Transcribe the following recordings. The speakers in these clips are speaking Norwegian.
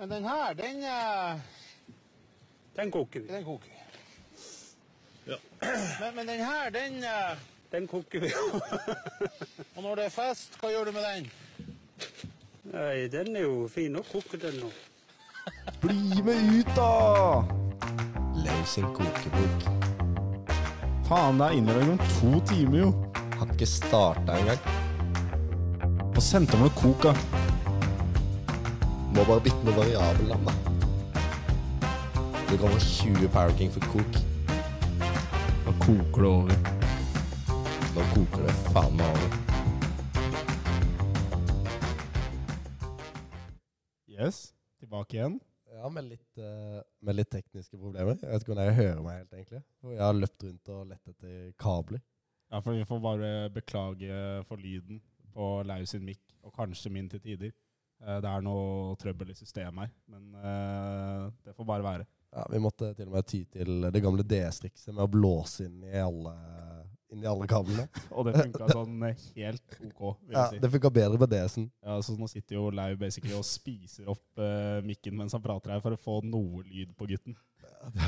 Men den her, den, eh, Den koker vi. den koker. Ja. Men, men den her, den eh, Den koker vi. Og når det er fest, hva gjør du med den? Nei, den er jo fin å koke, den nå. Bli med ut, da! Løs sin kokebok. Faen, det er innlevering om to timer, jo. Har ikke starta engang. Og sendte meg noe da. Må bare bytte med variabelnavn, da. Det kommer 20 Power King for kok. Da koker det over. Nå koker det faen meg over. Yes, tilbake igjen. Ja, med litt, uh, med litt tekniske problemer. Jeg vet ikke om jeg hører meg helt, egentlig. For jeg har løpt rundt og lett etter kabler. Ja, for vi får bare beklage for lyden på Lau sin mikk, og kanskje min til tider. Eh, Det er noe trøbbel i systemet her, men eh, det får bare være. Ja, Vi måtte til og med ty til det gamle DS-trikset med å blåse inn i alle, inn i alle kablene. Og det funka sånn helt OK, vil Ja, si. Det funka bedre på DS-en. Ja, så nå sitter jo Lau basically og spiser opp uh, mikken mens han prater her, for å få noe lyd på gutten.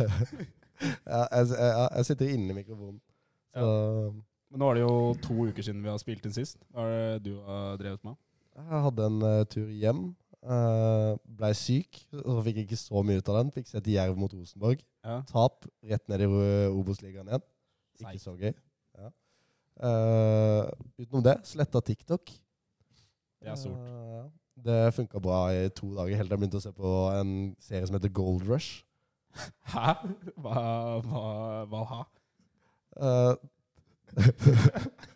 Ja, jeg, jeg, jeg sitter inne i mikrofonen. Så Men nå er det jo to uker siden vi har spilt inn sist. Hva er det du har drevet med? Jeg hadde en uh, tur hjem. Uh, Blei syk, så fikk jeg ikke så mye ut av den. Fikk sett Jerv mot Rosenborg. Ja. Tap rett ned i Obos-ligaen igjen. Ikke Seigt. så gøy. Ja. Uh, utenom det, sletta TikTok. Det er stort. Uh, det funka bra i to dager, helt til jeg begynte å se på en serie som heter Gold Rush. Hæ? Hva, hva, hva ha?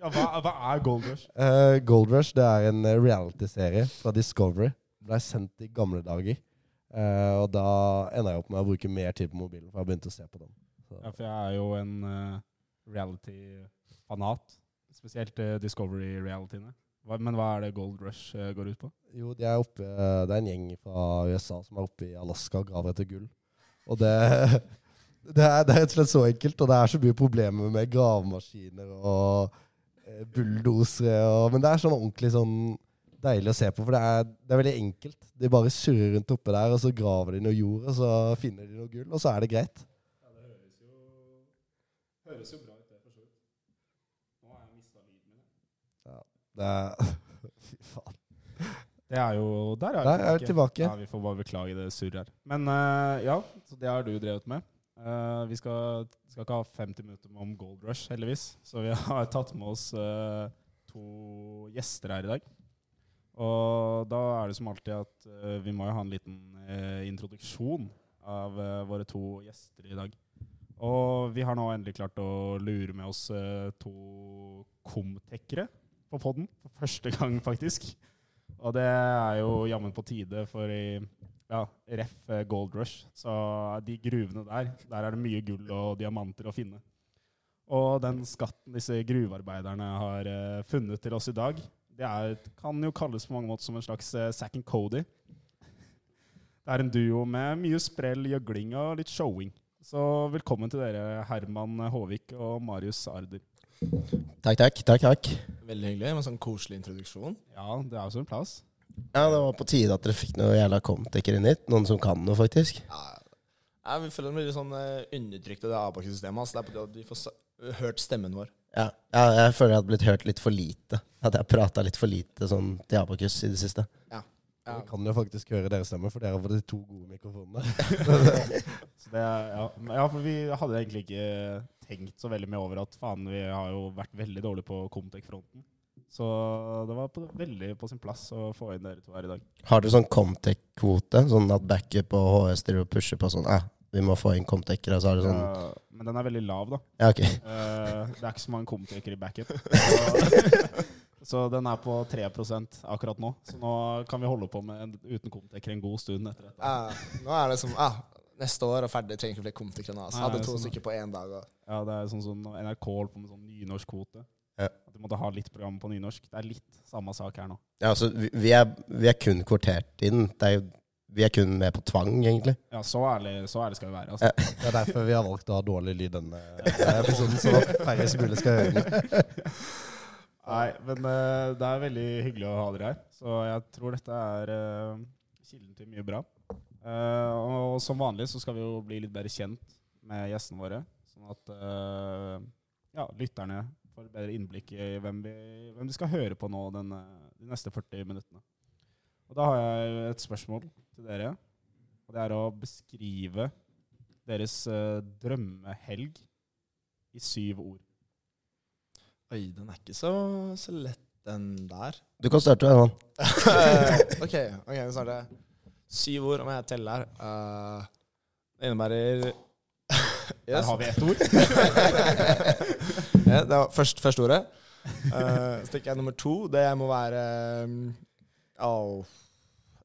Ja, hva, hva er Gold Rush? Uh, Gold Rush det er en eh, reality-serie fra Discovery. Ble sendt i gamle dager. Uh, og da enda jeg opp med å bruke mer tid på mobilen, for jeg begynte å se på den. Så, Ja, for jeg er jo en uh, reality-fanat. Spesielt Discovery-realityene. Men hva er det Gold Rush går ut på? Jo, de er oppe, det er en gjeng fra USA som er oppe i Alaska og graver etter gull. Og det, det, er, det er rett og slett så enkelt, og det er så mye problemer med gravemaskiner og eh, bulldosere. Og, men det er sånn ordentlig sånn deilig å se på, for det er, det er veldig enkelt. De bare surrer rundt oppe der, og så graver de noe jord, og så finner de noe gull, og så er det greit. Ja, det høres jo, høres jo bra ut, det, for så vidt. Nå har jeg mista lyden min. Det er, fy faen. Det er jo Der er Der er vi tilbake. Ja, Vi får bare beklage det surret her. Men uh, ja, så det har du drevet med. Eh, vi skal, skal ikke ha 50 minutter om Gold Rush, heldigvis. Så vi har tatt med oss uh, to gjester her i dag. Og da er det som alltid at uh, vi må jo ha en liten introduksjon av våre to gjester i dag. Og vi har nå endelig klart å lure med oss to komtekkere på podden. For første gang, faktisk. Og det er jo jammen på tide, for i ja, ref eh, Gold Rush, så de gruvene der, der er det mye gull og diamanter å finne. Og den skatten disse gruvearbeiderne har eh, funnet til oss i dag, det er, kan jo kalles på mange måter som en slags uh, Zack and Cody. Det er en duo med mye sprell, gjøgling og litt showing. Så velkommen til dere, Herman Håvik og Marius Arder. Takk, takk. takk, takk. Veldig hyggelig med en sånn koselig introduksjon. Ja, det er jo så en plass. Ja, det var på tide at dere fikk noe jævla komtekker inn hit. Noen som kan noe, faktisk. Ja, jeg føler meg litt sånn eh, undertrykt av det Abakus-systemet. Altså. Det er på tide at vi får s- hørt stemmen vår. Ja, ja, jeg føler jeg hadde blitt hørt litt for lite. At jeg prata litt for lite sånn til Abakus i det siste. Ja. Vi kan jo faktisk høre deres stemme, for dere har fått de to gode mikrofonene. Så det, er- ja. Men ja, for vi hadde egentlig ikke tenkt så veldig mye over at faen, vi har jo vært veldig dårlige på Comtec-fronten. Så det var på, veldig på sin plass å få inn dere to her i dag. Har dere sånn Comtec-kvote? Sånn at backup og HS driver og pusher på sånn Ja, vi må få inn Comtecere, så er det sånn Ja, men den er veldig lav, da. Ja, ok. Uh, det er ikke så mange ComTech-er i backup. Så, så den er på 3% akkurat nå. Så nå kan vi holde på med en, uten Comtec-ere en god stund etter dette. Ja, nå er det som ah, Neste år og ferdig, trenger ikke flere komikere nå. Altså. Hadde to sånn, stykker på én dag. Og, Ja, det er sånn som sånn, NRK holder på med sånn nynorskkvote. Ja. At du måtte ha litt program på nynorsk. Det er litt samme sak her nå. Ja, altså, vi, vi, er, vi er kun kvotert inn. Det er jo, vi er kun med på tvang, egentlig. Ja, så ærlig, så ærlig skal vi være. Altså. Det er derfor vi har valgt å ha dårlig lyd denne episoden, så færrest mulig skal høre den. Nei, men uh, det er veldig hyggelig å ha dere her. Så jeg tror dette er uh, kilden til mye bra. Uh, og som vanlig så skal vi jo bli litt bedre kjent med gjestene våre. Sånn at ja, lytterne får bedre innblikk i hvem, vi, hvem de skal høre på nå denne, de neste 40 minuttene. Og da har jeg et spørsmål til dere. Og det er å beskrive deres uh, drømmehelg i syv ord. Oi, den er ikke så, så lett, den der. Du kan starte, Herman. ok, ok, vi starter. syv ord, om jeg teller. Eh, det innebærer Der har vi ett ord. ja, det var først, første ordet. Uh, så tenker jeg nummer to. Det må være au.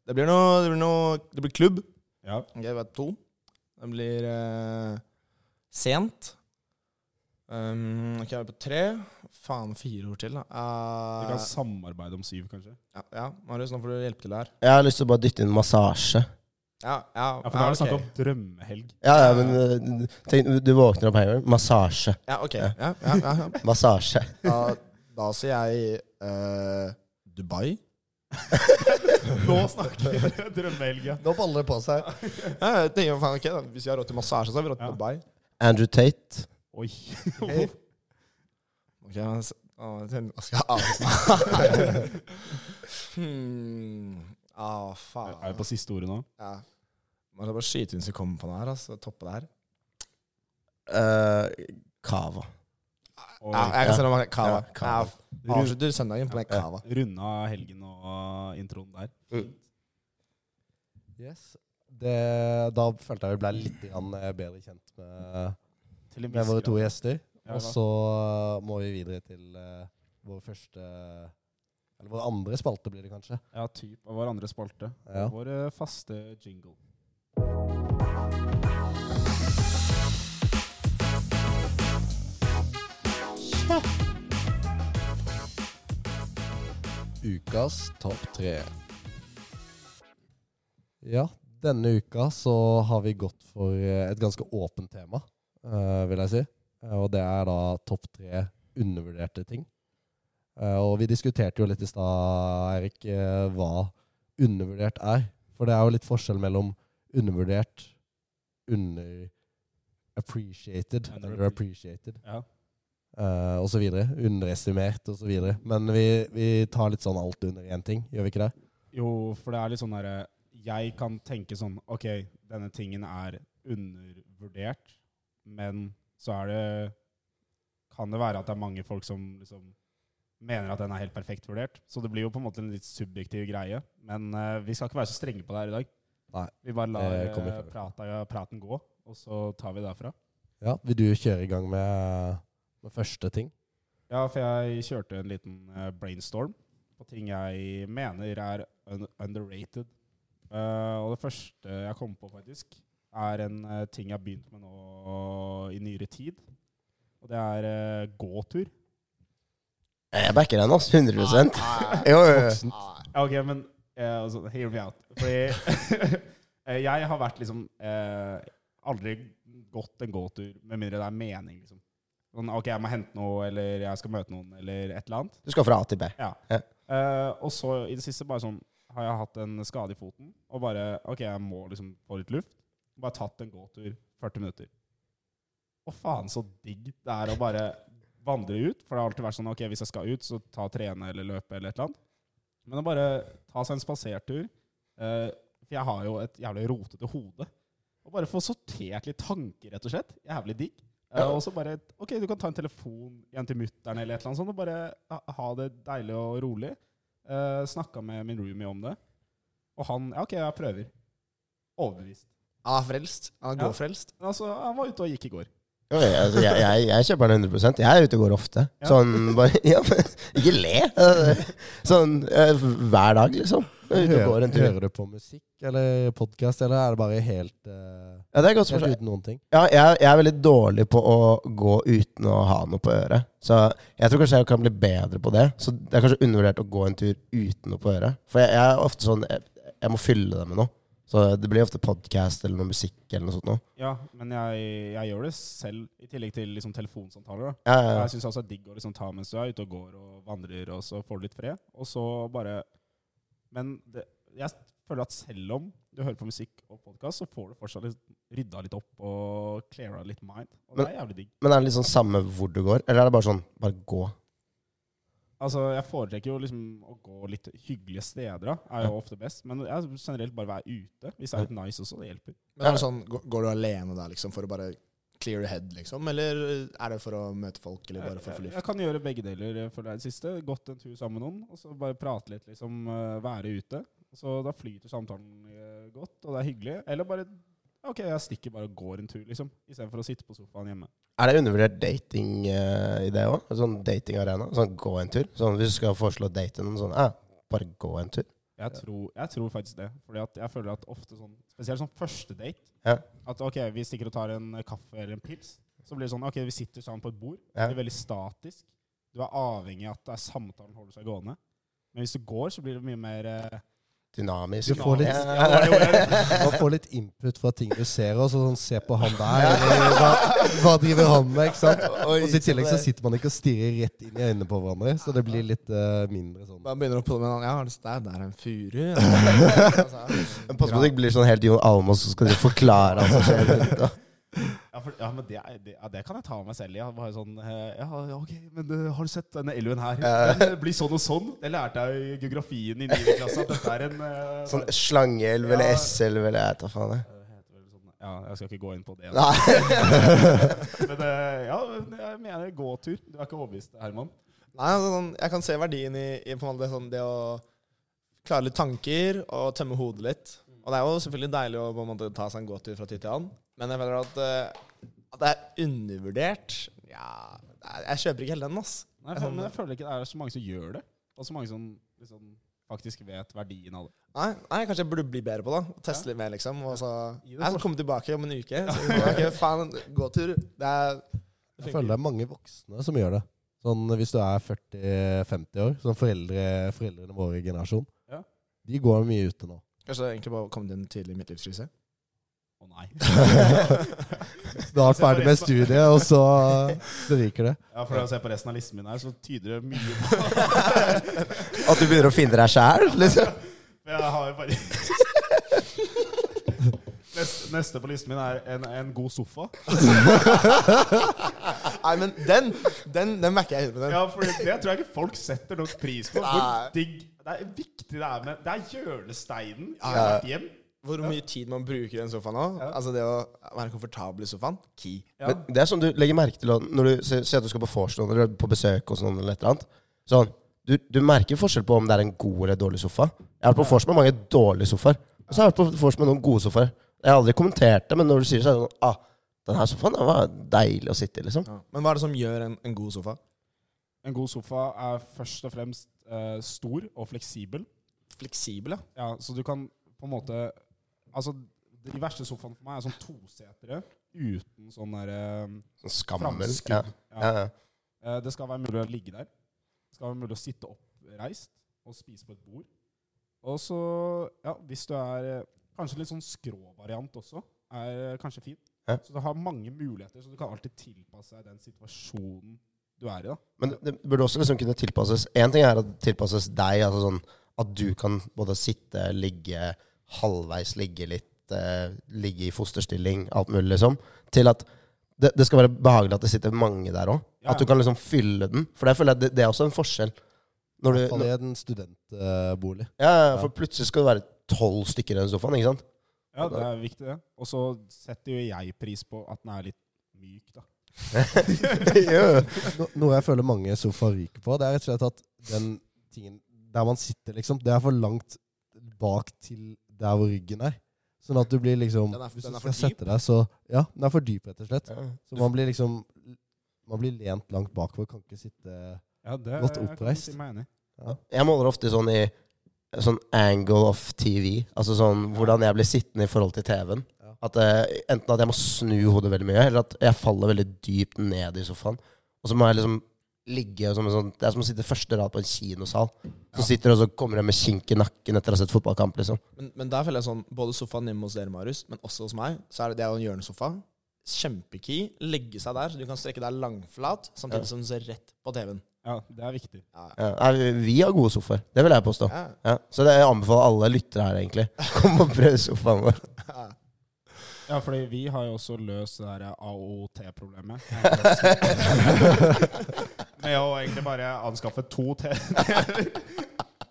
Det blir noe Det blir, noe, det blir klubb. Ja. Ok, det var to. Det blir uh, sent. Um, ok, jeg er på tre. Faen, fire ord til, da. Vi Uh, kan samarbeide om syv, kanskje. ja, ja, Marius, nå får du hjelpe til her. Jeg har lyst til å bare dytte inn massasje. Ja, ja, Ja, for da er det snakk om drømmehelg. Ja, ja, men uh, tenk, du våkner opp her, massasje. Ja, ok. Ja, ja, ja, ja. Massasje. Da, da sier jeg uh, Dubai. Nå snakker vi drømmehelg, ja. Nå baller det på seg. Ja, jeg tenker, faen, okay, da. Hvis vi har råd til massasje, så har vi råd til Ja. Dubai. Andrew Tate. Oi. Ok, men s- å, Hva skal jeg avslutte? hmm. Ah, faen. Er vi på siste ordet nå? Ja. Man skal bare skyte inn vi kommer på noe her. Altså, toppe det her. Uh, Cava. Og Ja, jeg kan si noe om kava. Ja, kava. Jeg avslutter søndagen på den kava. runda helgen og introen der. Mm. Yes. Det, da følte jeg vi ble litt grann, eh, bedre kjent med, Til en med viss våre to grad. gjester. Ja, Og da. så uh, må vi videre til uh, vår første Eller vår andre spalte, blir det kanskje. Ja, typ av vår andre spalte. Ja. Vår eh, faste jingle. Ukas topp tre. Ja, denne uka så har vi gått for eh, et ganske åpent tema, eh, vil jeg si. Og det er da topp tre undervurderte ting. Eh, Og vi diskuterte jo litt i stad, Eirik, eh, hva undervurdert er. For det er jo litt forskjell mellom undervurdert, underappreciated, underappreciated Ja. uh, så videre. Underestimert videre. Men vi, vi tar litt sånn alt under én ting, gjør vi ikke det? Jo, for det er litt sånn derre Jeg kan tenke sånn OK, denne tingen er undervurdert, men så er det Kan det være at det er mange folk som liksom mener at den er helt perfekt vurdert. Så det blir jo på en måte en litt subjektiv greie. Men uh, vi skal ikke være så strenge på det her i dag. Nei, Vi bare lar eh, prata, praten gå, og så tar vi derfra. Ja, Vil du kjøre i gang med, med første ting? Ja, for jeg kjørte en liten eh, brainstorm på ting jeg mener er underrated. Uh, og det første jeg kom på, faktisk, er en ting jeg har begynt med nå i nyere tid. Og det er uh, gåtur. Jeg backer den, altså. 100 Jo, jo, jo. Ok, men eh, altså, hear me out. Fordi eh, jeg har vært liksom eh, aldri gått en gåtur med mindre det er mening, liksom. Sånn, ok, jeg må hente noe, eller jeg skal møte noen, eller et eller annet. Du skal fra A til B. Ja. Ja. Eh, og så i det siste bare sånn har jeg hatt en skade i foten, og bare OK, jeg må liksom få litt luft. Bare tatt en gåtur 40 minutter. Å faen så digg det er å bare vandre ut. For det har alltid vært sånn OK, hvis jeg skal ut, så ta trene eller løpe eller et eller annet. Men å bare ta seg en spasertur eh, For jeg har jo et jævlig rotete hode. Og bare få sortert litt tanker, rett og slett. Jævlig digg. Eh, og så bare OK, du kan ta en telefon igjen til mutter'n eller et eller annet sånt, og bare ha, ha det deilig og rolig. Eh, Snakka med min roomie om det. Og han Ja, OK, jeg prøver. Overbevist. Han er frelst. Han er Ja. gåfrelst. Men altså, han var ute og gikk i går. Jeg, altså, jeg, jeg, jeg kjøper den 100 Jeg er ute og går ofte. Ja. Sånn bare ja, men, Ikke le! Sånn eh, hver dag, liksom. Er tur. Hører du på musikk eller podkast, eller er det bare helt, eh, Ja, det helt uten noen ting? Ja, jeg, jeg er veldig dårlig på å gå uten å ha noe på øret. Så jeg tror kanskje jeg kan bli bedre på det. Så det er kanskje undervurdert å gå en tur uten noe på øret. For jeg, jeg er ofte sånn jeg, jeg må fylle det med noe. Så det blir ofte podkast eller noe musikk eller noe sånt noe. Ja, men jeg, jeg gjør det selv, i tillegg til liksom telefonsamtaler. Ja, ja, ja. Jeg syns også det er digg å liksom ta mens du er ute og går og vandrer, og så får du litt fred. Og så bare Men det, jeg føler at selv om du hører på musikk og podkast, så får du fortsatt litt, rydda litt opp og cleara litt mind. Og det er jævlig digg. Men er det liksom samme hvor du går, eller er det bare sånn bare gå? Altså, Jeg foretrekker jo liksom å gå litt hyggelige steder, da. Er jo ofte best. Men jeg generelt bare være ute. Hvis det er litt nice også, det hjelper. Men er det sånn, går- du alene der, liksom, for å bare clear your head, liksom? Eller er det for å møte folk, eller bare for å få luft? jeg kan gjøre begge deler for det siste. Gått en tur sammen med noen, og så bare prate litt, liksom. eh, Være ute. Så da flyter samtalen eh, godt, og det er hyggelig. Eller bare OK, jeg stikker bare og går en tur, liksom. Istedenfor å sitte på sofaen hjemme. Er det undervurdert dating eh, i det òg? Sånn datingarena? Sånn gå en tur? Sånn Hvis du skal foreslå å date noen, sånn eh, bare gå en tur? Jeg tror, jeg tror faktisk det. Fordi at jeg føler at ofte sånn Spesielt sånn første date. Ja. At ok, vi stikker og tar en kaffe eller en pils. Så blir det sånn ok, vi sitter sammen på et bord. Ja. Det blir veldig statisk. Du er avhengig av at det er samtalen holder seg gående. Men hvis du går, så blir det mye mer eh, Dynamisk. Du får litt- Ja. Ja, det. Man får litt input fra ting du ser, og sånn, se på han der. Eller, hva, hva driver han med? ikke sant? Og så I tillegg så sitter man ikke og stirrer rett inn i øynene på hverandre, så det blir litt uh, mindre sånn. Man begynner å pulle med en Ja, det der, der er en furu. Altså, Pass på at det ikke blir sånn helt Jon Almaas, så skal du forklare alt som skjer. Ja, for, ja, men det, det, ja, det kan jeg ta meg selv i. Ja. Bare sånn, eh, ja, ok, men eh, har du sett denne elven her? Den eh, blir sånn og sånn. Det lærte jeg i geografien i 9. klasse. At dette er en uh, Sånn slangeelv eller S-elv eller jeg vet faen. jeg. Sånn, Ja, jeg skal ikke gå inn på det. Nei. Men eh, ja, jeg mener gåtur. Du er ikke overbevist, Herman? Nei, altså, sånn, jeg kan se verdien i, i måte, sånn, det å klare litt tanker og tømme hodet litt. Og det er jo selvfølgelig deilig å på en måte, ta seg en gåtur fra tid til annen, men jeg føler at, uh, at det er undervurdert. Ja, er, jeg kjøper ikke hele den, ass. Nei, jeg, men jeg føler ikke det er så mange som gjør det. Og så mange som liksom, faktisk vet verdien av det. Nei, nei, kanskje jeg burde bli bedre på det. Teste litt mer, liksom. Og så jeg skal komme tilbake om en uke. Så, jeg faen, gåtur. Det er det Jeg føler det er mange voksne som gjør det. Sånn Hvis du er 40-50 år, sånn foreldre, foreldrene våre generasjon, Ja. de går mye ute nå. Kanskje det egentlig bare kommet inn tidlig i midtlivskrise? Å nei. Du har vært ferdig med studiet, og så, så ryker det. Ja, For å se på resten av listen min her, så tyder det mye på At du begynner å finne deg sjæl, liksom. Jeg har jo bare Neste, neste på listen min er en, en god sofa. Nei, men den Den, den merker jeg 100 Ja, for det, det tror jeg ikke folk setter nok pris på. Hvor digg Det er viktig det er med Det er hjørnesteinen i Ja. hvert hjem. Hvor mye tid man bruker i den sofaen. Ja. Altså det å være komfortabel i sofaen. Key. Men det er sånn du legger merke til når du ser ser at du skal på vors eller på besøk hos noen eller et eller annet. Sånn, du, du merker forskjell på om det er en god eller dårlig sofa. Jeg har vært på vors med mange dårlige sofaer. Og så har jeg vært på vors med noen gode sofaer. Jeg har aldri kommentert det, men når du sier det, så er det sånn Ah, den her sofaen den var deilig å sitte i, liksom. Ja. Men hva er det som gjør en, en god sofa? En god sofa er først og fremst eh, stor og fleksibel. Fleksibel, ja. Ja, så du kan på en måte Altså, de verste sofaene for meg er sånn tosetere uten sånn derre Sånn skammel. Ja. Ja, Ja. Eh, Det skal være mulig å ligge der. Det skal være mulig å sitte oppreist og spise på et bord. Og så, ja, hvis du er eh, kanskje litt sånn skrå-variant også, er eh, kanskje fint. Ja. Så du har mange muligheter, så du kan alltid tilpasse deg den situasjonen du er i. da. Men det burde også liksom kunne tilpasses Én ting er at det tilpasses deg, altså sånn at du kan både sitte, ligge, halvveis ligge litt, eh, ligge i fosterstilling, alt mulig, liksom, til at det, det skal være behagelig at det sitter mange der òg. Ja. At du kan liksom fylle den. For det føler jeg det, det er også en forskjell. Når du, I hvert fall når, i en studentbolig. ja, ja, for plutselig skal det være tolv stykker i den sofaen, ikke sant? Ja, det er viktig, det. Og så setter jo jeg pris på at den er litt myk, da. No, noe jeg føler mange sofaer ryker på, det er rett og slett at den tingen der man sitter, liksom, det er for langt bak til der hvor ryggen er. Sånn at du blir liksom er- Hvis du skal sette deg, så Ja, den er for dyp, rett og slett. Ja. Så man blir liksom Man blir lent langt bakover, kan ikke sitte Ja, det Godt oppreist. jeg meg. Jeg måler ofte sånn i sånn angle of TV. Altså sånn hvordan jeg blir sittende i forhold til TV-en. Ja. At eh, Enten at jeg må snu hodet veldig mye, eller at jeg faller veldig dypt ned i sofaen. Og så må jeg liksom ligge som en sånn Det er som å sitte første rad på en kinosal. Så sitter du og så kommer du med kink i nakken etter å ha sett fotballkamp, liksom. Men, men der føler jeg sånn, både sofaen hjemme hos dere, Marius, men også hos meg, så er det det å ha en hjørnesofa. Kjempekey. Legge seg der, så du kan strekke deg langflat, samtidig Ja. som du ser rett på TV-en. Ja, det er viktig. Ja, Ja, vi har gode sofaer. Det vil jeg påstå. Ja. Ja, så det jeg anbefaler alle lyttere her, egentlig. Kom og prøv sofaen vår. Ja, fordi vi har jo også løst det der AOT-problemet. Med å egentlig bare anskaffe to T-er.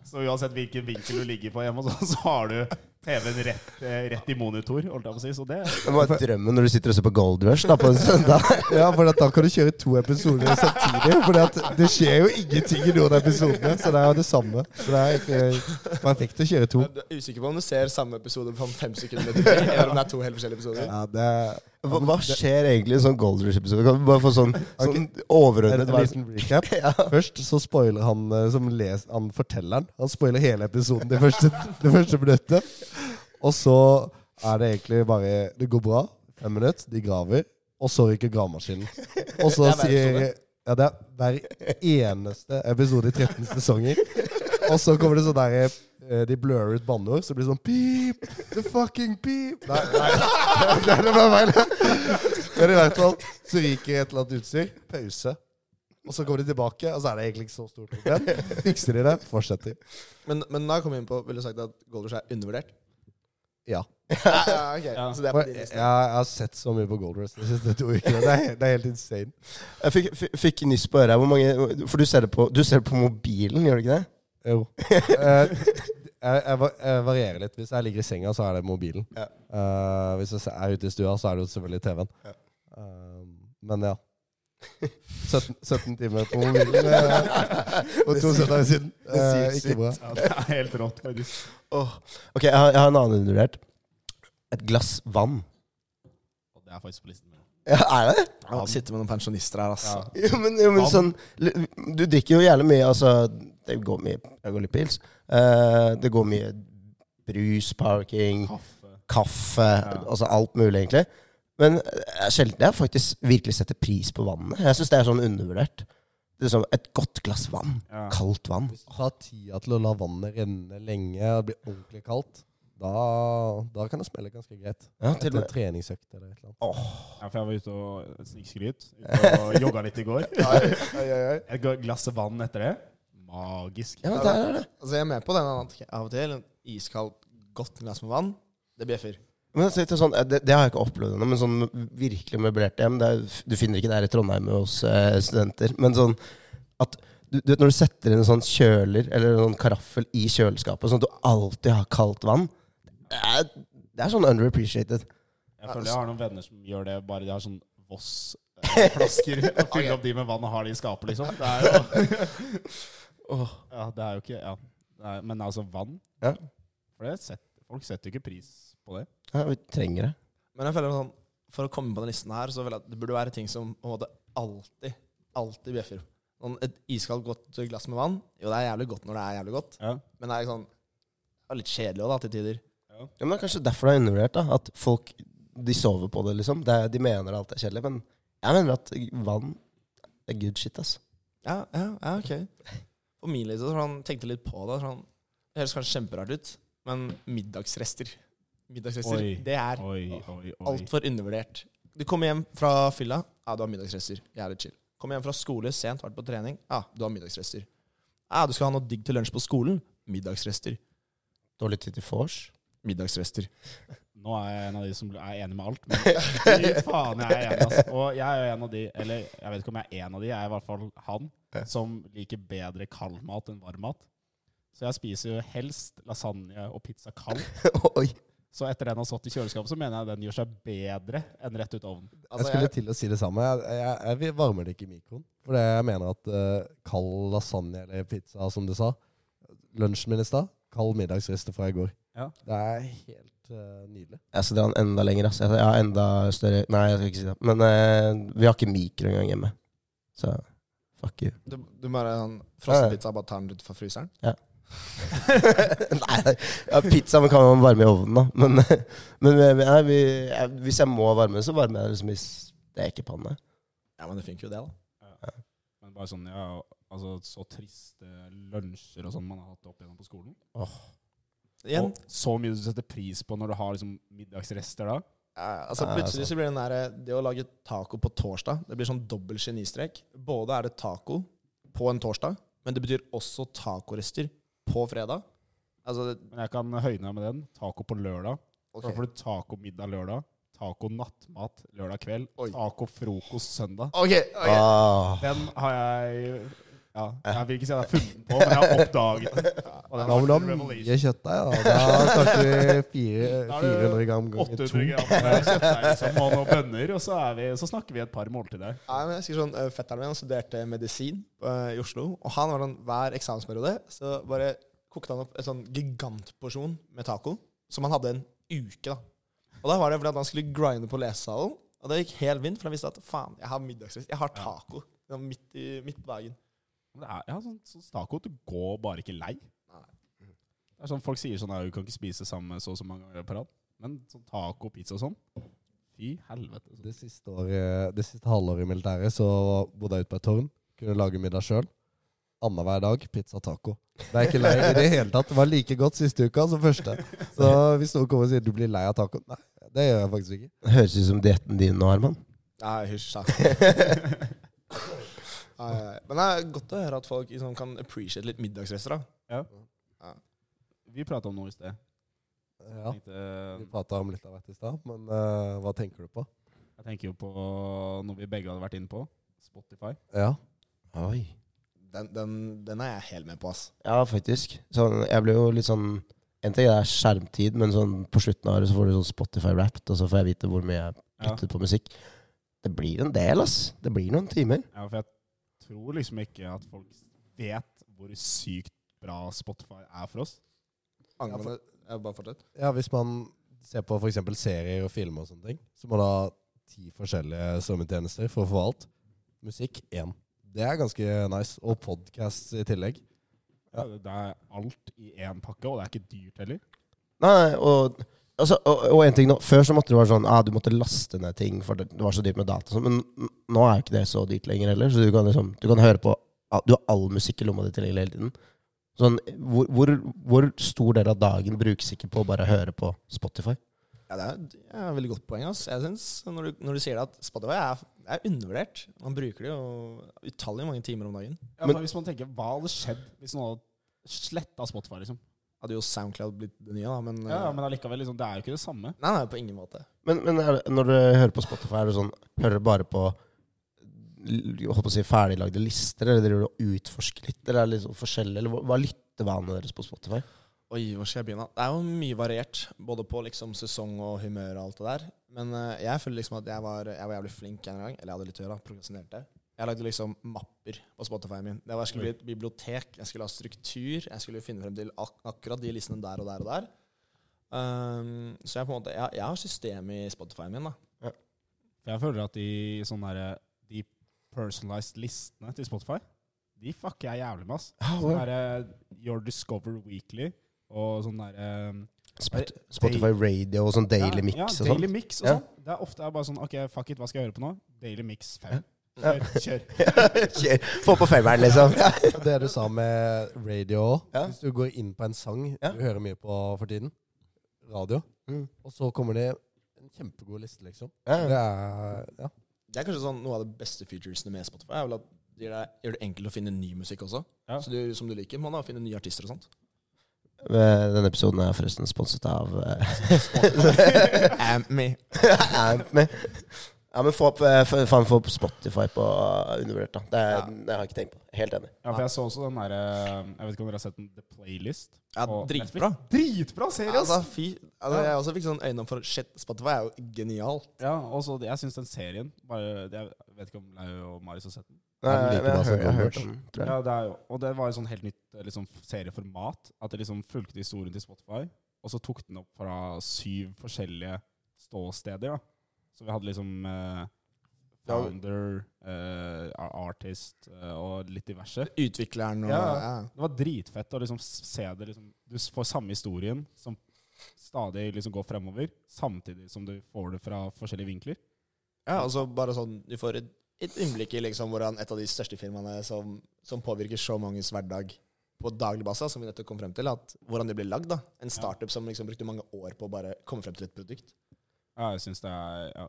Så uansett hvilken vinkel du ligger på hjemme, så, så har du TV-en rett, eh, rett i monitor, holdt jeg på å si. Så det Det var drømmen når du sitter og ser på Gold Rush da, på en søndag. Ja, for at da kan du kjøre to episoder samtidig. For det skjer jo ingenting i noen av episodene, så det er jo det samme. Så det er ikke perfekt å kjøre to. Du er usikker på om du ser samme episode på fem sekunder, eller om det er to helt forskjellige episoder? Ja, det er Hva, hva skjer egentlig i en sånn Gold Rush-episode? Kan vi bare få sånn, sånn overordnet liten recap. Ja. Først så spoiler han eh, som les, han fortelleren. Han spoiler hele episoden det første, det første minuttet. Og så er det egentlig bare Det går bra. Fem minutter, de graver. Og så ryker gravemaskinen. Og så er sier. Ja, det er hver eneste episode i 13 sesonger. Og så kommer det sånn der eh, De blurrer ut banneord, så det blir sånn Beep! The fucking beep! Nei, nei. Det er bare feil. Men i hvert fall så ryker et eller annet utstyr. Pause. Og så kommer de tilbake, og så er det egentlig ikke så stort problem. Fikser de det, fortsetter. Men, men da kom vi inn på Ville du sagt at Goldrush er undervurdert? Ja. ja, okay. Ja. Så det er på din jeg, har sett så mye på Gold Rush de siste to ukene. Det er, det er helt insane. Jeg fikk, fikk, fikk nyss på øret. Hvor mange For du ser det på, du ser det på mobilen, gjør du ikke det? Jo. Eh, jeg, jeg, jeg varierer litt. Hvis jeg ligger i senga, så er det mobilen. Ja. Uh, hvis jeg er ute i stua, så er det jo selvfølgelig TV-en. Ja. Uh, men ja. 17, 17 timer på mobilen og for to søndager siden. det sier Eh, ikke bra. Ja, det er helt rått, faktisk. Åh. Ok, jeg har, jeg har en annen undervurdert. Et glass vann. Og det er faktisk på listen min. Ja, er det? Ja, sitter med noen pensjonister her, altså. Jo, men, jo, men sånn Du drikker jo jævlig mye, altså Det går mye Jeg går litt pils. Uh, det går mye brus, parking, Kaffe. kaffe, Ja. altså alt mulig, egentlig. Men eh, sjelden jeg faktisk virkelig setter pris på vannet. Jeg syns det er sånn undervurdert. Det er som Et godt glass vann. Ja. Kaldt vann. Hvis du har tida til å la vannet renne lenge og bli ordentlig kaldt, da, da kan det smelle ganske greit. Ja, til Etter en treningsøkt eller et eller annet. Ja, for jeg var ute og snikskryt. Ute og jogga litt i går. Et glass vann etter det. Magisk. Ja, men der er det. Altså, jeg er med på den at av og til en iskaldt, godt glass med vann, det bjeffer. Men jeg sier sånn, det, det har jeg ikke opplevd ennå, men sånn virkelig møblert hjem det er, Du finner ikke det her i Trondheim hos eh, studenter. Men sånn at du, du vet Når du setter inn en sånn kjøler eller en sånn karaffel i kjøleskapet, sånn at du alltid har kaldt vann Det er, det er sånn underappreciated. Jeg føler jeg har noen venner som gjør det, bare de har sånn Voss-flasker. og fyller opp de med vann og har de i skapet, liksom. Det er jo Ja, det er jo ikke Ja. Er, men altså, vann Ja. For det setter, Folk setter jo ikke pris på det. Ja, vi trenger det. Men jeg føler sånn, for å komme på den listen her, så føler jeg at det burde være ting som på en måte alltid, alltid bjeffer. Sånn et iskaldt, godt glass med vann, jo, det er jævlig godt når det er jævlig godt, Ja. men det er sånn, det er litt kjedelig også da, til tider. Ja, men det er kanskje derfor det er undervurdert. da At folk de sover på det, liksom. Det er, de mener alt er kjedelig. Men jeg mener at vann er good shit, ass. Ja, ja, ja, ok. For min så sånn, tenkte litt på det, sånn, det høres kanskje kjemperart ut, men middagsrester. Middagsrester, Oi. det er altfor undervurdert. Du kommer hjem fra fylla, ja, du har middagsrester. Jævlig chill. Kommer hjem fra skole sent, vært på trening, ja, du har middagsrester. Ja, du skal ha noe digg til lunsj på skolen, middagsrester. Dårlig tid til vors. Middagsrester. Nå er jeg en av de som er enig med alt. Men fy faen, jeg er enig. Altså. Og jeg er jo en av de, eller jeg vet ikke om jeg er en av de, jeg er i hvert fall han, som liker bedre kald mat enn varm mat. Så jeg spiser jo helst lasagne og pizza kald. Oi. Så etter den har stått i kjøleskapet, så mener jeg den gjør seg bedre enn rett ut av ovnen. Jeg Altså, skulle jeg, til å si det samme. Jeg, jeg, jeg varmer det ikke i mikroen. For det jeg mener at uh, kald lasagne eller pizza, som du sa Lunsjen min i stad, kald middagsriste fra i går. Ja. Det er helt uh, nydelig. Jeg skal dra den enda lenger. ass. Jeg har enda større Nei, jeg skal ikke si det. Men uh, vi har ikke mikro engang hjemme. Så fuck you. du, du bare sånn, frossenpizza, bare tar den ut fra fryseren. Ja. nei, ja, pizza kan man varme i ovnen, da. Men, men nei, vi, jeg, hvis jeg må varme, så varmer jeg det liksom i stekepanne. Ja, men det funker jo det da. Men bare sånn, ja, altså så triste lunsjer og sånn man har hatt opp igjennom på skolen. Igjen, Og så mye du setter pris på når du har liksom middagsrester da. Ja, altså plutselig så blir den der, det å lage taco på torsdag, det blir sånn dobbelt genistrek. Både er det taco på en torsdag, men det betyr også tacorester på fredag. Altså, Men jeg kan høyne med den. Taco på lørdag. Okay. Så får du taco middag lørdag. Taco nattmat lørdag kveld. Oi. Taco frokost søndag. Okay, okay. Ah. Den har jeg Ja, jeg vil ikke si at jeg har funnet på, men jeg har oppdaget den. Den Da må du ha mye kjøttdeig. Da. da snakker vi fire, Da er det 400 gram ganger 800 to. gram med kjøttdeig liksom, og noen bønner, og så, er vi, så snakker vi et par måltider. Nei, men jeg sier sånn, eh, Fetteren min han studerte medisin eh, i Oslo. Og han var sånn, hver eksamensperiode så bare kokte han opp en sånn gigantporsjon med taco. Som han hadde en uke. da. Og da var det fordi at han skulle grinde på lesesalen. Og det gikk helt vind, for han visste at faen, jeg har middagsrest. Jeg har taco midt, i, midt på dagen. Det er, ja, sånn, sånn taco, du går bare ikke lei. Det er sånn Folk sier sånn at du kan ikke spise sammen så og så mange ganger på rad. Men sånn taco, pizza og sånn Fy helvete. Det siste, året, det siste halvåret i militæret så bodde jeg ute på et tårn. Kunne lage middag sjøl. Annenhver dag pizza taco. Det er ikke lei i det hele tatt. Det var like godt siste uka som første. Så hvis noen kommer og sier du blir lei av taco Nei, det gjør jeg faktisk ikke. Det høres ut som dietten din nå, Herman. Nei, hysj, da. Men det er godt å høre at folk liksom, kan appreciate litt middagsrester. Ja. Vi prata om noe i sted. Ja, tenkte, Vi prata om litt av hvert i stad, men uh, hva tenker du på? jeg tenker jo på noe vi begge hadde vært inne på. Spotify. Ja. Oi. Den, den, den er jeg helt med på, ass. Ja, faktisk. Sånn, jeg ble jo litt sånn En ting er skjermtid, men sånn på slutten av året så får du sånn Spotify rappet og så får jeg vite hvor mye jeg Ja. på musikk. Det blir en del, ass. Det blir noen timer. Ja, for jeg tror liksom ikke at folk vet hvor sykt bra Spotify er for oss. Angående ja, Bare fortsett. ja, hvis man ser på f.eks. serier og filmer og sånne ting, så må du ha ti forskjellige strømmetjenester for å få alt. Musikk én. Det er ganske nice. Og podkast i tillegg. Ja. Det er alt i én pakke, og det er ikke dyrt heller. Nei, og, altså, og, og en ting nå Før så måtte det være sånn ah, du måtte laste ned ting, for det, var så dyrt med data. sånn, Men nå er jo ikke det så dyrt lenger heller. Så du kan liksom Du kan høre på ah, Du har all musikk i lomma di tilgjengelig hele tiden. Sånn, hvor, hvor, hvor stor del av dagen brukes ikke på å bare høre på Spotify? Ja, det er, det er et veldig godt poeng. ass. Jeg synes, når, du, når du sier det at Spotify er, er undervurdert Man bruker det jo utallige mange timer om dagen. Ja, Men- men hvis man tenker, Hva hadde skjedd hvis noen hadde sletta Spotify? liksom? Hadde jo Soundcloud blitt det nye, da, men, Ja, eh, Men allikevel, liksom, det er jo ikke det samme. Nei, nei, på ingen måte. Men, men er det, når du hører på Spotify, er det sånn Hører du bare på l- holdt på å si ferdiglagde lister, eller driver du og utforsker litt? Eller er det sånn forskjellig? Eller hva, hva er lyttevanene deres på Spotify? Oi, hvor skal jeg begynne? Det er jo mye variert, både på liksom sesong og humør og alt det der. Men eh, jeg føler liksom at jeg var, jeg var jævlig flink en gang. Eller jeg hadde litt å gjøre, da, prokrastinerte. Jeg lagde liksom mapper på Spotify min. Det var, jeg skulle bli et bibliotek. Jeg skulle ha struktur. Jeg skulle finne frem til ak akkurat de listene der og der og der. Um, så jeg på en måte Jeg, jeg har system i Spotify min, da. Ja. jeg føler at de sånne der, de personalized listene til Spotify, de fucker jeg jævlig med. ass. Sånn derre Your Discover Weekly og sånn derre Spot Spotify Radio og sånn Daily Mix ja, og sånn? Daily Mix og Ja. sånn. Det er ofte bare sånn OK, fuck it, hva skal jeg høre på nå? Daily Mix 5. Kjør. kjør. Kjør. Få på femmeren, liksom. Det du sa med radio òg. Ja. Hvis du går inn på en sang Ja. du hører mye på for tiden, radio, Mm. og så kommer det en kjempegod liste, liksom. Ja, Det er ja. Det er kanskje sånn noe av det beste featuresene med Spotify. er vel at det gjør det, gjør det enkelt å finne ny musikk også. Ja. Så du, som du liker. Man da finne nye artister og sånt. Eh, Denne episoden er forresten sponset av eh, Amp me. Amp Me. Ja, men få opp, eh, faen, få opp Spotify på uh, undervurdert, da. Det, er, Ja. det har jeg ikke tenkt på. Helt enig. Ja, for jeg så også den derre Jeg vet ikke om dere har sett den The Playlist? Ja, dritbra. Dritbra serie, Ja, Altså, fy. Altså, Ja. jeg også fikk sånn øynene for Shit, Spotify er jo genialt. Ja, og så Jeg syns den serien bare, Jeg vet ikke om Lau og Marius har sett den? Nei, jeg, jeg hørt den, tror jeg. Ja, det er jo, og det var et sånn helt nytt eh, liksom, serieformat. At det liksom fulgte historien til Spotify, og så tok den opp fra syv forskjellige ståsteder. da. Så vi hadde liksom uh, founder, uh, artist uh, og litt diverse. Utvikleren og Ja. ja. Det var dritfett å liksom se det liksom, Du får samme historien som stadig liksom går fremover, samtidig som du får det fra forskjellige vinkler. Ja, og så bare sånn Du får et, et innblikk i liksom hvordan et av de største firmaene som, som påvirker så manges hverdag på daglig basis, som vi nettopp kom frem til, at hvordan det ble lagd. da En startup som liksom brukte mange år på å bare komme frem til et produkt. Ja, jeg syns det er ja,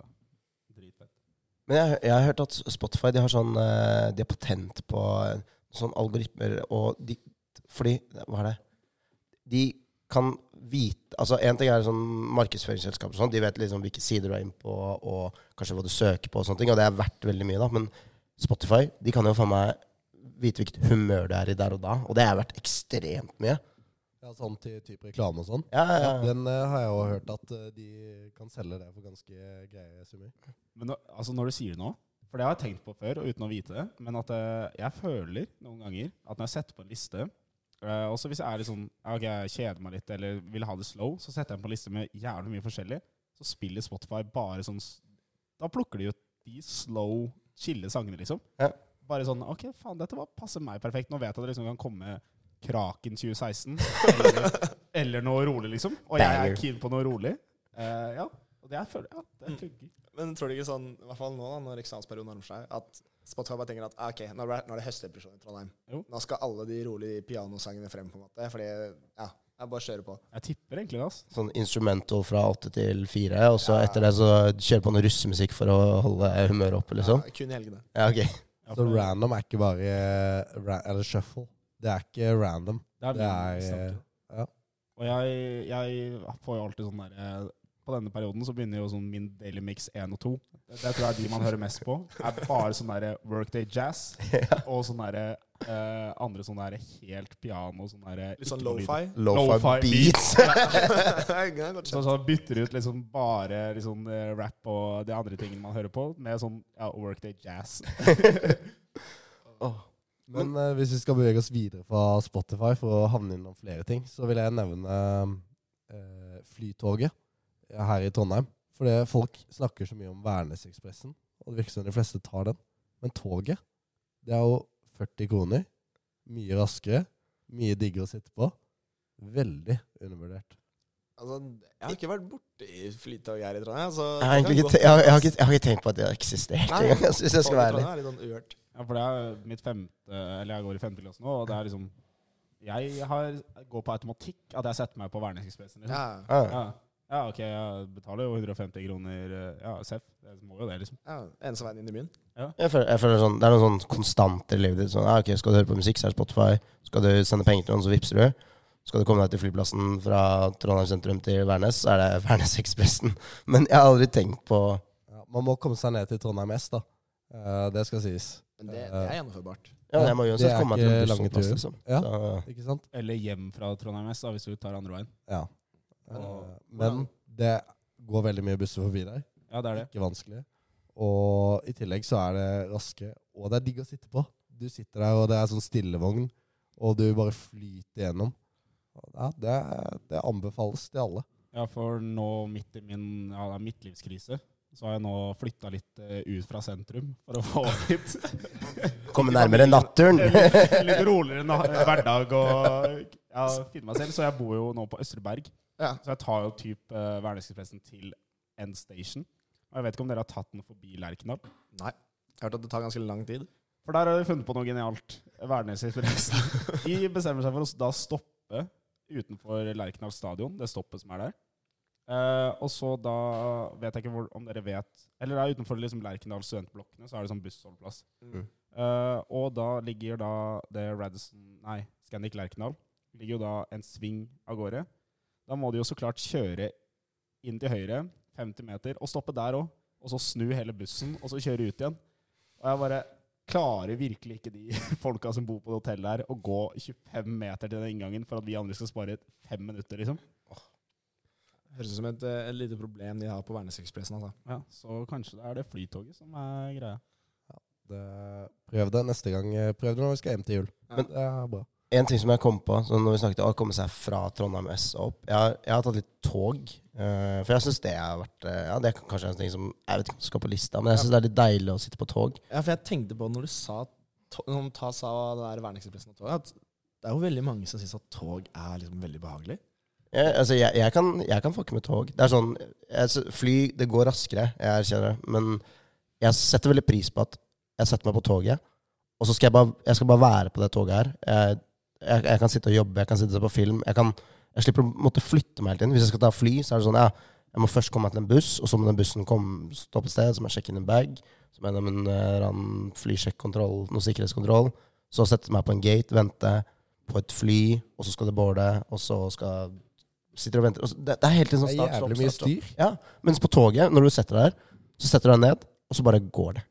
dritfett. Men jeg, jeg har hørt at Spotify de har sånn eh, De har patent på sånn algoritmer og de, Fordi Hva er det? De kan vite Altså En ting er sånn markedsføringsselskaper sånn. De vet liksom hvilke sider du er inne på, og kanskje hva du søker på, og sånne ting. Og det er verdt veldig mye, da. Men Spotify de kan jo faen meg vite hvilket humør du er i der og da. Og det er verdt ekstremt mye. Ja, sånn til type reklame og sånn. Ja, ja, Ja, den uh, har jeg jo hørt at uh, de kan selge det for ganske greie summer. Men nå, altså når du sier det nå For det har jeg tenkt på før, og uten å vite det. Men at uh, jeg føler noen ganger at når jeg setter på en liste Uh, Også hvis jeg er litt sånn ok, jeg kjeder meg litt eller vil ha det slow, så setter jeg den på en liste med jævlig mye forskjellig. Så spiller Spotify bare sånn Da plukker de jo de slow, chille sangene, liksom. Ja. Bare sånn OK, faen, dette var passer meg perfekt. Nå vet jeg at det liksom kan komme Kraken 2016. Eller, eller noe rolig, liksom. Og jeg er keen på noe rolig. Uh, ja. Og det jeg føler Ja, det Mm. funker. Men tror du ikke sånn, i hvert fall nå da, når eksamensperioden nærmer seg, at Spotify bare tenker at ah, ok, nå er det, nå er det høstdepresjon i Trondheim. Jo. Nå skal alle de rolige pianosangene frem, på en måte. Fordi, ja, jeg bare kjører på. Jeg tipper egentlig det. Altså. Sånn instrumental fra åtte til fire, og så Ja. etter det så kjører på noe russemusikk for å holde humøret oppe, liksom. Ja, kun i helgene. Ja, ok. Ja, Så random er ikke bare ra Eller shuffle. Det er ikke random. Det er, Det er, eh, ja. Og jeg, jeg får jo alltid sånn der eh, På denne perioden så begynner jo sånn min Daily Mix 1 og 2. Det, det tror jeg er de man hører mest på. Er bare sånn derre workday jazz og sånn derre Uh, andre sånn derre helt piano sånn derre Litt sånn lo-fi. Lo-fi beats. Det godt Så, så bytter ut liksom bare liksom, eh, rap og de andre tingene man hører på, med sånn ja, workday jazz. Åh. Men uh, hvis vi skal bevege oss videre fra Spotify for å havne innom flere ting, så vil jeg nevne uh, Flytoget her i Trondheim. Fordi folk snakker så mye om Værnesekspressen, og det virker som de fleste tar den. Men toget, det er jo 40 kroner. Mye raskere. Mye diggere å sitte på. Veldig undervurdert. Altså, jeg har ikke vært borti flytog her i Trondheim. Så Jeg har ikke, jeg har, jeg har ikke, jeg har ikke tenkt på at det har eksistert engang, hvis jeg skal være ærlig. Er litt sånn uhørt. Ja, for det er mitt femte Eller jeg går i femte klasse nå, og det er liksom Jeg har, går på automatikk at jeg setter meg på Værnesekspressen. Liksom. Ja, Ja. Ja. ja, ok, jeg betaler jo 150 kroner eh, Ja, Seff. Jeg må jo det, liksom. ja. Eneste veien inn i byen. Jeg føler, jeg føler sånn, Det er noen sånn konstanter i livet ditt. Sånn, ja, ok, Skal du høre på musikk, så er det Spotify. Skal du sende penger til noen, så vippser du. Skal du komme deg til flyplassen fra Trondheim sentrum til Værnes, så er det Værnesekspressen. Men jeg har aldri tenkt på Ja, man må komme seg ned til Trondheim S, da. Uh, det skal sies. Men det, det er gjennomførbart. Ja, jeg må jo uansett komme meg til en lange bussholdeplass, liksom. Ja. Så, Ikke sant? Eller hjem fra Trondheim S, da, hvis du tar andre veien. Ja. Og- Eh, men det går veldig mye busser forbi der. Ja, det er det. Ikke vanskelig. Og i tillegg så er det raske, og det er digg å sitte på. Du sitter der, og det er sånn stillevogn, og du bare flyter gjennom. Ja, det, det anbefales til alle. Ja, for nå midt i min ja, det er midtlivskrise, så har jeg nå flytta litt eh, ut fra sentrum for å få litt komme nærmere naturen. litt roligere hverdag og ja, finne meg selv. Så jeg bor jo nå på Østre Berg. Ja. Så jeg tar jo typ uh, Værnesekspressen til End Station. Og jeg vet ikke om dere har tatt den forbi Lerkendal? Nei. Jeg har hørt at det tar ganske lang tid. For der har de funnet på noe genialt. Værnesekspressen. De bestemmer seg for å da stoppe utenfor Lerkendal stadion, det stoppet som er der. Uh, og så da vet jeg ikke hvor, om dere vet Eller det er utenfor liksom Lerkendal studentblokkene, så er det sånn bussholdeplass. Mm. Uh, og da ligger da det Radisson Nei, Scandic Lerkendal. Ligger jo da en sving av gårde. Da må de jo så klart kjøre inn til høyre, 50 meter, og stoppe der òg. Og så snu hele bussen, og så kjøre ut igjen. Og jeg bare klarer virkelig ikke de folka som bor på det hotellet her, å gå 25 meter til den inngangen for at vi andre skal spare fem minutter, liksom. Høres ut som et, eh, et lite problem de har på Værnesekspressen. Altså. Ja, så kanskje det er det flytoget som er greia. Det, prøv det neste gang. Prøv det når vi skal hjem til jul. Men- det er bra. En ting som jeg kom på så når vi snakket om å komme seg fra Trondheim S og opp Jeg har, jeg har tatt litt tog. Uh, for jeg syns det har vært uh, Ja, det er kanskje en ting som Jeg vet ikke om skal på lista, men jeg syns det er litt deilig å sitte på tog. Ja, for jeg tenkte på når du sa Når ta sa det der verningsekspressen og tog, at det er jo veldig mange som syns at tog er liksom veldig behagelig. Jeg, altså, jeg, jeg, kan, jeg kan fucke med tog. Det er sånn jeg, Fly, det går raskere, jeg erkjenner det. Men jeg setter veldig pris på at jeg setter meg på toget, og så skal jeg bare, jeg skal bare være på det toget her. Jeg, jeg, jeg kan sitte og jobbe, jeg kan sitte og se på film. Jeg, kan, jeg slipper å måtte flytte meg hele tiden. Hvis jeg skal ta fly, så er det sånn ja, jeg må først komme meg til en buss, og så må den bussen komme, stoppe et sted, så må jeg sjekke inn en bag. Så må jeg gjennom en eh, flysjekkontroll, noe sikkerhetskontroll. så sette meg på en gate, vente på et fly, og så skal det boarde, og så skal Sitter og venter. Og så, det, det er helt sånn er start, stopp, start, stopp. Ja, mens på toget, når du setter deg der, så setter du deg ned, og så bare går det.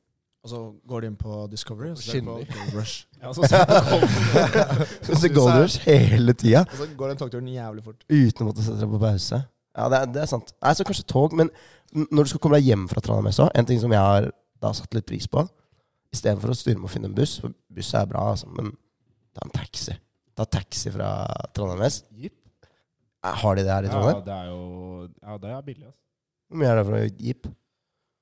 Og så går de inn på Discovery, og så ser de på Gold Rush. Ja, så ser du Gold Så det går rush hele tida. Og så går den togturen jævlig fort. Uten å måtte sette deg på pause. Ja, det er, det er sant. Nei, så kanskje tog, men når du skal komme deg hjem fra Trondheim også, en ting som jeg har da satt litt pris på, istedenfor å styre med å finne en buss, for buss er bra, altså, men ta en taxi. Ta taxi fra Trondheim S. Eh, Har de det her i Trondheim? Ja, det er jo Ja, det er billig, altså. Hvor mye er det for å jeep?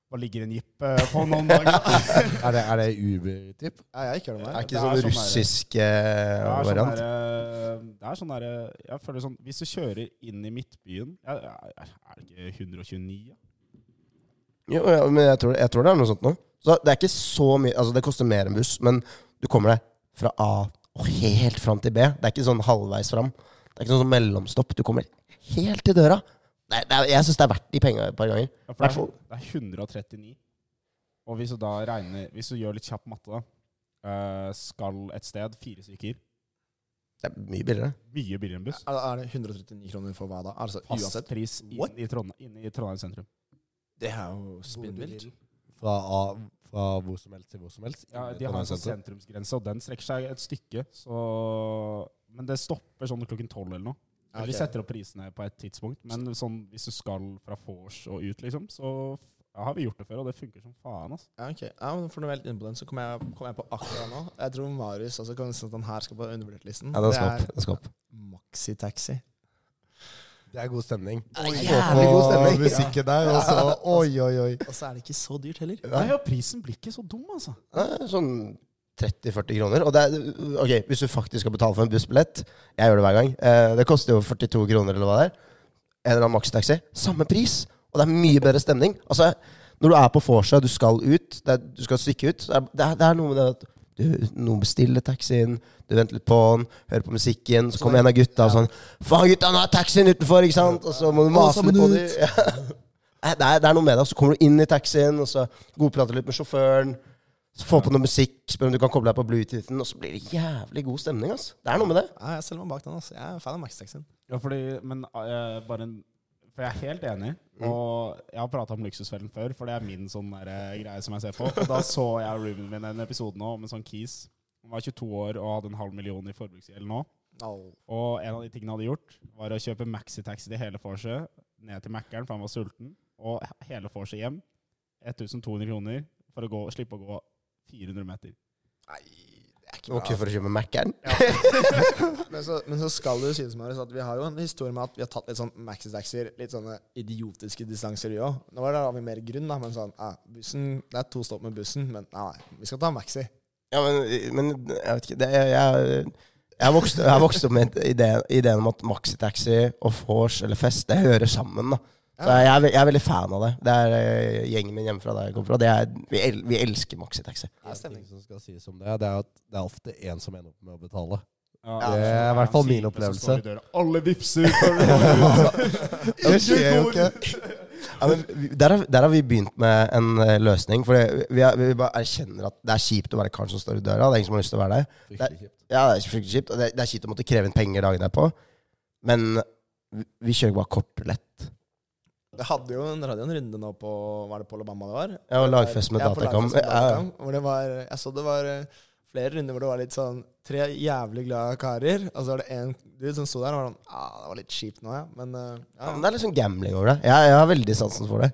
Hva ligger en eh, på noen dager? Er det, er det Uber-tipp? Nei, jeg har ikke hørt om Er det. ikke det er sånn sånn der- russisk eh, Det er sånn variant? derre- det er sånn derre Jeg føler sånn Hvis du kjører inn i Midtbyen Er er det ikke 129? Ja? Jo, ja, men jeg tror, jeg tror det er noe sånt nå. Så det er ikke så mye Altså, det koster mer enn buss, men du kommer deg fra A og helt fram til B. Det er ikke sånn halvveis fram. Det er ikke sånn mellomstopp. Du kommer helt til døra. Det er, det er, jeg syns det er verdt de penga et par ganger. Ja, for det, er, det er 139. Og hvis du da regner Hvis du gjør litt kjapp matte, da eh, Skal et sted fire stykker Det er mye billigere. Mye billigere enn buss. Er er det 139 kroner for hva da? Altså Fast uansett? pris inn i, Trondheim, inn i Trondheim sentrum. Det er jo spinnvilt. Fra, fra hvor som helst til hvor som helst? Ja, De har en sånn sentrumsgrense, og den strekker seg et stykke. Så Men det stopper sånn klokken tolv eller noe. Ja, Vi setter opp prisene på et tidspunkt, men sånn, hvis du skal fra vors og ut, liksom, så ja, har vi gjort det før, og det funker som faen. altså. Ja, ok. Ja, men For noe helt inn inne på den, så kommer jeg, kom jeg på akkurat nå. Jeg tror Marius også kan si at han her skal på undervurdert-listen. Ja, det skal opp. Den skal opp. Maxitaxi. Det er god stemning. er jævlig god stemning. musikken der, og så Oi, oi, oi. Og så er det ikke så dyrt heller. Nei, og prisen blir ikke så dum, altså. Det er sånn 30-40 kroner. Og det er, ok, hvis du faktisk skal betale for en bussbillett Jeg gjør det hver gang. Eh, det koster jo 42 kroner, eller hva det er. En eller annen makstaxi. Samme pris! Og det er mye bedre stemning. Altså, når du er på vorset, du skal ut, er, du skal stikke ut, det, er, det er noe med det at du, noen bestiller taxien, du venter litt på den, hører på musikken, så kommer en av gutta og sånn 'Faen, gutta, nå er taxien utenfor!' ikke sant? Og så må du mase litt på dem. Ja. Det, er, det er noe med det. og Så kommer du inn i taxien, og så godprater litt med sjåføren. Så Få på noe musikk, spør om du kan koble deg på bluetoothen, og så blir det jævlig god stemning. ass. Det er noe med det. Ja, jeg stiller meg bak den. ass. Jeg er fan av maxitaxien. Ja, fordi, men eh, bare en For jeg er helt enig, og jeg har prata om Luksusfellen før, for det er min sånn der, eh, greie som jeg ser på. Og da så jeg og roomien min en episode nå om en sånn kis. Han var 22 år og hadde en halv million i forbruksgjeld nå. Og en av de tingene han hadde gjort, var å kjøpe maxitaxi til hele vorset ned til Mækkern, for han var sulten, og hele vorset hjem. 1200 kroner for å gå, slippe å gå 400 meter. Nei, det er ikke bra. ikke for å kjøpe Mækkern. Men så, men så skal det jo synes Marius, at vi har jo en historie med at vi har tatt litt sånn maxi-taxier, litt sånne idiotiske distanser, vi òg. Nå var det, har vi mer grunn, da, men sånn ja, bussen, Det er to stopp med bussen, men nei, nei, vi skal ta maxi. Ja, men, men jeg vet ikke det, jeg, jeg, jeg, vokste, jeg vokste opp med ideen, ideen om at maxitaxi og vors eller fest, det hører sammen. da. Så jeg, er jeg er veldig fan av det. Det er eh, gjengen min hjemmefra der jeg kommer fra. Det er, vi, el, vi elsker maxitaxi. Ja, En ting som skal sies om det, det er at det er ofte en som ender opp med å betale. Ja, det er i hvert fall min opplevelse. Alle vipser. Det skjer jo ikke. Ja, men der, har, der har vi begynt med en eh, løsning. For det, vi, er, vi bare erkjenner at det er kjipt å være karen som står i døra. Det er ingen som har lyst til å være der. Det er, Ja, det er fryktelig kjipt. Og det, det er kjipt å måtte kreve inn penger dagen derpå. Men vi, vi kjører bare kort og lett. Det hadde jo en, hadde en runde nå på Var det på Alabama det var? Ja, og lagfest med Datacom. Ja, ja. Hvor det var Jeg så det var eh, flere runder hvor det var litt sånn Tre jævlig glade karer, og så var det en dude som sto der og var sånn ah, Det var litt kjipt nå, ja. Men eh, Ja, ja. men det er litt sånn gambling over det. Jeg, jeg har veldig sansen for det.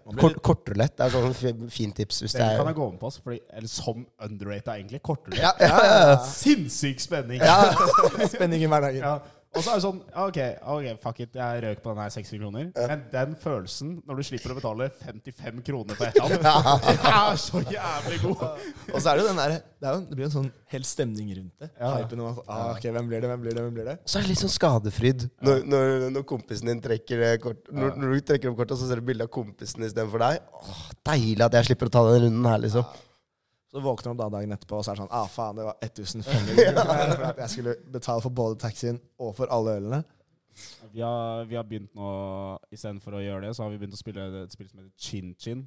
Kort, og lett. Det er sånn fi- fint tips hvis det Den kan jeg gå med på, altså, fordi, eller som underrata, egentlig. Kortere. Ja, ja, ja, ja. Sinnssyk spenning. Spenning i hverdagen. Og så er det sånn ok, ok, fuck it, jeg røk på den her 60 kroner. Men den følelsen når du slipper å betale 55 kroner for et eller annet, er så jævlig god. Og så er det jo den der Det, er jo, det blir jo en sånn hel stemning rundt det. Ja. Hypen om at ah, ok, hvem blir det, hvem blir det, hvem blir det? Så er det litt sånn skadefryd når, når, når kompisen din trekker kort, når, når du trekker opp kortet, og så ser du bilde av kompisen istedenfor deg. Åh, deilig at jeg slipper å ta den runden her, liksom. Så våkner du opp da dagen etterpå, og så er det sånn Ah, faen, det var 1500 kroner for at jeg skulle betale for både taxien og for alle ølene. Vi har, vi har begynt nå, istedenfor å gjøre det, så har vi begynt å spille et spill som heter Chin Chin.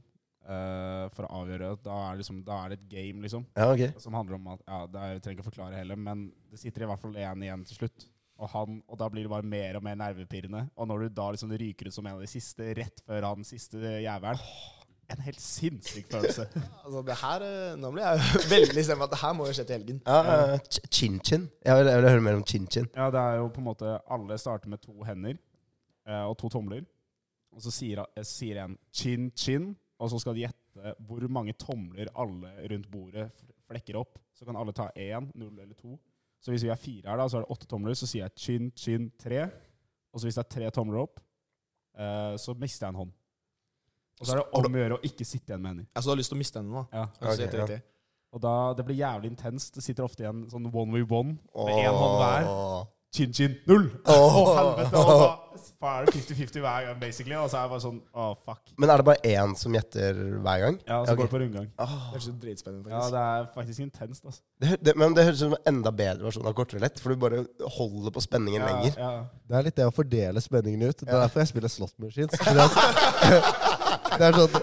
eh, for å avgjøre. Da er, liksom, da er det et game, liksom. Ja, ok. Som handler om at ja, det er, Jeg trenger ikke å forklare heller, men det sitter i hvert fall én igjen til slutt. Og, han, og da blir det bare mer og mer nervepirrende. Og når du da liksom ryker ut som en av de siste rett før han siste jævelen En helt sinnssyk følelse. Altså, det her eh, Nå blir jeg veldig stemt på at det her må jo skje til helgen. Ja, Chin-chin. Uh, Jeg jeg vil høre mer om chin-chin. Ja, det er jo på en måte Alle starter med to hender eh, og to tomler. Og så sier, eh, sier en chin-chin, og så skal de gjette hvor mange tomler alle rundt bordet flekker opp. Så kan alle ta én, null eller to. Så hvis vi er fire her, da, så er det åtte tomler. Så sier jeg chin-chin tre. Og så hvis det er tre tomler opp, eh, så mister jeg en hånd. Og så er det om å gjøre å ikke sitte igjen med hender. Altså, du har lyst til å miste henne nå? Ja. Okay, du ja. Og da, det blir jævlig intenst. Det sitter ofte igjen sånn one way one med én hånd hver. Chin-chin, null! Å, Åh. helvete! Og da er det 50-50 hver gang, basically. Og så er det bare sånn Å, fuck. Men er det bare én som gjetter hver gang? Ja, så okay. går det på rundgang. Det er så dritspennende, Ja, det er faktisk intenst, altså. Det, det, men det høres ut som en enda bedre versjon av kortere lett, for du bare holder på spenningen Ja, lenger. ja. Det er litt det å fordele spenningen ut. Det er derfor jeg spiller slot machines. Fordi at, det er sånn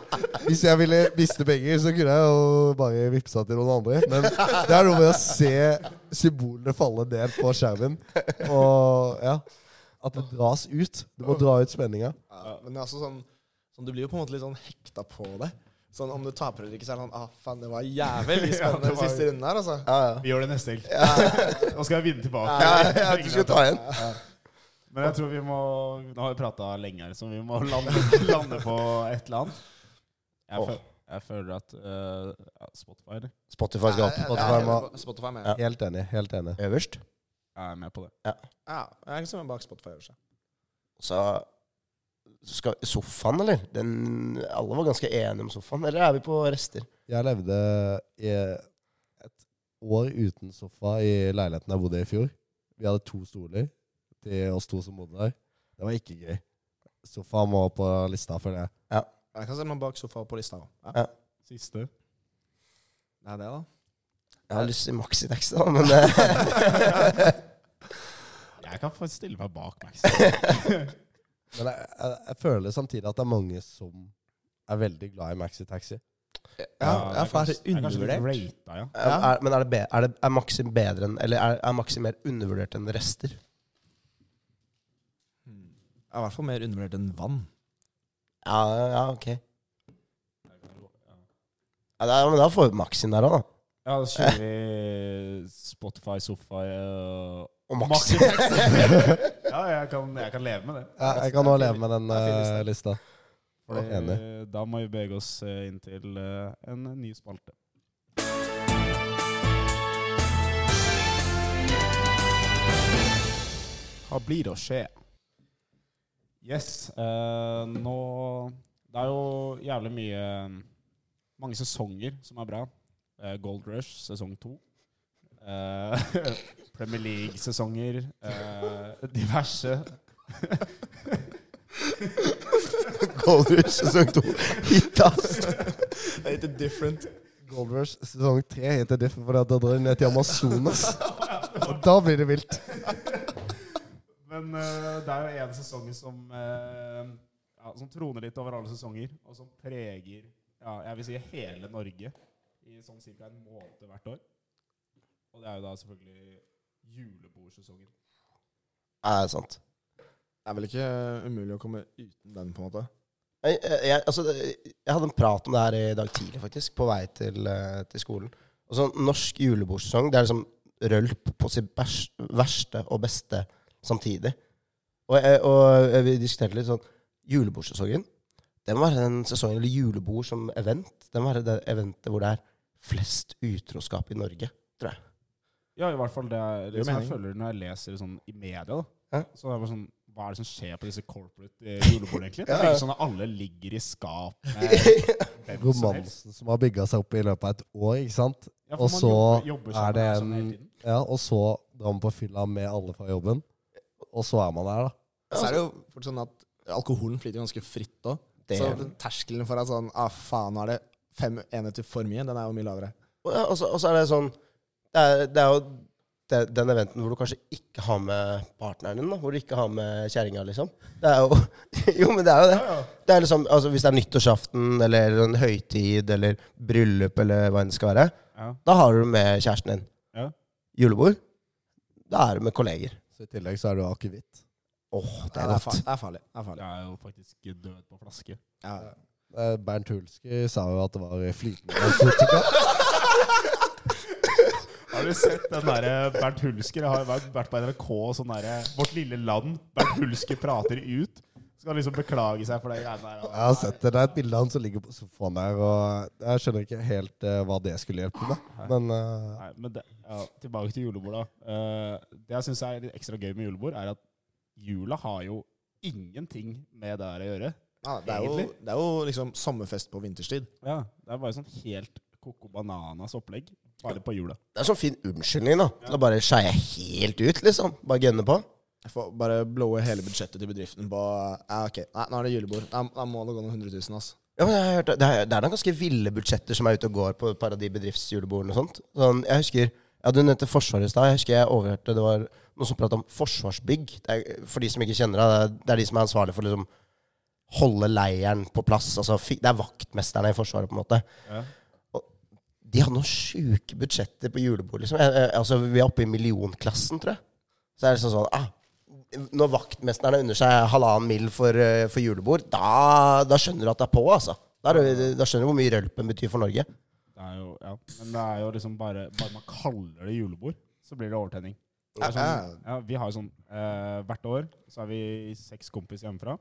Hvis jeg ville miste penger, så kunne jeg jo bare vippsa til noen andre. Men det er noe med å se symbolene falle ned på skjermen. Og ja At det dras ut. Du må dra ut spenninga. Ja, men altså sånn, sånn Du blir jo på en måte litt sånn hekta på det. Sånn Om du taper eller ikke, så er det sånn Ah, faen, det var jævlig spennende ja, var- siste runden her, altså. Ja, ja. Vi gjør det neste helg. Nå skal jeg vinne tilbake. Ja, ja, du skal ta igjen. Men jeg tror vi må Nå har vi prata lenge her, så vi må lande, lande på et eller annet. Jeg, oh. føl, jeg føler at uh, ja, Spotify. Spotify skal opp Spotify Ja, Spotify med. Ja. Helt enig. Helt enig. øverst. Jeg er med på det. Ja, jeg er som en bak Spotify. Også. Så skal, Sofaen, eller? Den, alle var ganske enige om sofaen. Eller er vi på rester? Jeg levde i et år uten sofa i leiligheten jeg bodde i i fjor. Vi hadde to stoler til oss to som bodde der. Det var ikke gøy. Sofa må på lista for det. Jeg kan se meg bak sofa på lista òg. Ja. Siste. Det er det, da. Jeg har lyst til Maxitaxi, da, men Jeg kan få stille meg bak Max. Men jeg, jeg, jeg føler samtidig at det er mange som er veldig glad i maxitaxi. Ja, ja, for er det Jeg er undervurdert? rata, ja. er, men er, det be, er, det, er Maxim bedre enn Eller er, er Maxi mer undervurdert enn rester? Er i hvert fall mer undervurdert enn vann. Ja, ja, ok. Ja, da, men da får vi Maxien der òg, da. Ja, da kjører vi Spotify, sofa øh, Og Maxi. Ja, jeg kan, jeg kan leve med det. Ja, jeg kan òg leve med den eh, lista. Enig. Da må vi bevege oss eh, inn til uh, en ny spalte. Hva blir det å skje? Yes. Uh, nå Det er jo jævlig mye Mange sesonger som er bra. Uh, Gold Rush sesong to. Uh, Premier League-sesonger. eh, diverse. Gold Rush sesong to. Hit, ass. Det heter different. Gold Rush sesong tre heter Different fordi da drar de ned til Amazonas. Og da blir det vilt. Men uh, det er jo en sesong som, uh, ja, som troner litt over alle sesonger, og som preger ja, jeg vil si hele Norge i sånn ca. en måned hvert år. Og det er jo da selvfølgelig julebordsesongen. Ja, det er sant. Det er vel ikke umulig å komme uten den, på en måte. Jeg, jeg, altså, jeg hadde en prat om det her i dag tidlig, faktisk, på vei til, eh, til skolen. Og sånn Norsk julebordsesong det er liksom rølp på sitt verste og beste samtidig. Og, jeg, og vi diskuterte litt sånn Julebordsesongen, det må være den sesongen, eller julebord som event, det må være det eventet hvor det er flest utroskap i Norge, tror jeg. Ja, i hvert fall det, er- Det som jeg føler når jeg leser sånn i media. da. Hæ? Så er det bare sånn, Hva er det som skjer på disse corporate eh, julebordene, egentlig? Det er ikke sånn at alle ligger i skap med. Romansen som har bygga seg opp i løpet av et år, ikke sant. Ja, for Og man så jobber, jobber er det en sånn. Ja, og så drar man på fylla med alle fra jobben. Og så er man der, da. Så er det jo fort sånn at alkoholen flyter ganske fritt òg. Så terskelen for at sånn Ah, faen, nå er det fem enheter for mye. Den er jo mye lavere. Og, ja, og, så, og så er det sånn det er, det er jo det, den eventen hvor du kanskje ikke har med partneren din, da, hvor du ikke har med kjerringa, liksom. Det er jo Jo, men det er jo det. Det er liksom, altså Hvis det er nyttårsaften eller en høytid eller bryllup eller hva enn det skal være, Ja. da har du med kjæresten din. Ja. Julebord, da er du med kolleger. Så I tillegg så er det akevitt. Åh, det Det er er, det er farlig. Det er farlig. Jeg er jo faktisk død på flaske. Ja. Eh, Bernt Hulski sa jo at det var flytende narkotika. Har du sett den derre Bernt Hulsker? Jeg har vært vært på NRK og sånn derre Vårt lille land. Bernt Hulsker prater ut. Skal liksom beklage seg for det greiene der. Jeg har sett det. Det er et bilde av han som ligger på sofaen der, og jeg skjønner ikke helt uh, hva det skulle hjelpe med. Men uh... Nei, men det, ja, tilbake til julebord, da. Uh, det jeg syns er litt ekstra gøy med julebord, er at jula har jo ingenting med det der å gjøre. Ja, det, er jo, det er jo liksom sommerfest på vinterstid. Ja, Det er bare sånn helt Coco Bananas opplegg, bare på jula. Det er sånn fin unnskyldning, da. Da bare skeier jeg helt ut, liksom. Bare gunner på. Jeg får bare blowe hele budsjettet til bedriften på Ja, ok, nei, nå er det julebord. Da, da må det gå noen hundre tusen, altså. Ja, men jeg har hørt, det, er, det er noen ganske ville budsjetter som er ute og går på et par av de bedriftsjulebordene og sånt. Sånn, jeg husker, ja, Du nevnte Forsvaret i stad. Jeg husker jeg overhørte det var noen som pratet om Forsvarsbygg. Det er, for de som ikke kjenner det, det er- er de som er ansvarlige for å liksom, holde leiren på plass. Altså, det er vaktmesterne i Forsvaret, på en måte. Ja. De hadde noen sjuke budsjetter på julebord. liksom. Jeg, jeg, altså, Vi er oppe i millionklassen, tror jeg. Så er det sånn sånn ah, Når vaktmesterne under seg halvannen mil for, eh, for julebord, da, da skjønner du at det er på, altså. Da, er da skjønner du hvor mye rølpen betyr for Norge. Det er jo, ja. Men det er jo liksom bare Bare man kaller det julebord, så blir det overtenning. Det er sånn, ja, vi har jo sånn eh, Hvert år så er vi seks kompiser hjemmefra.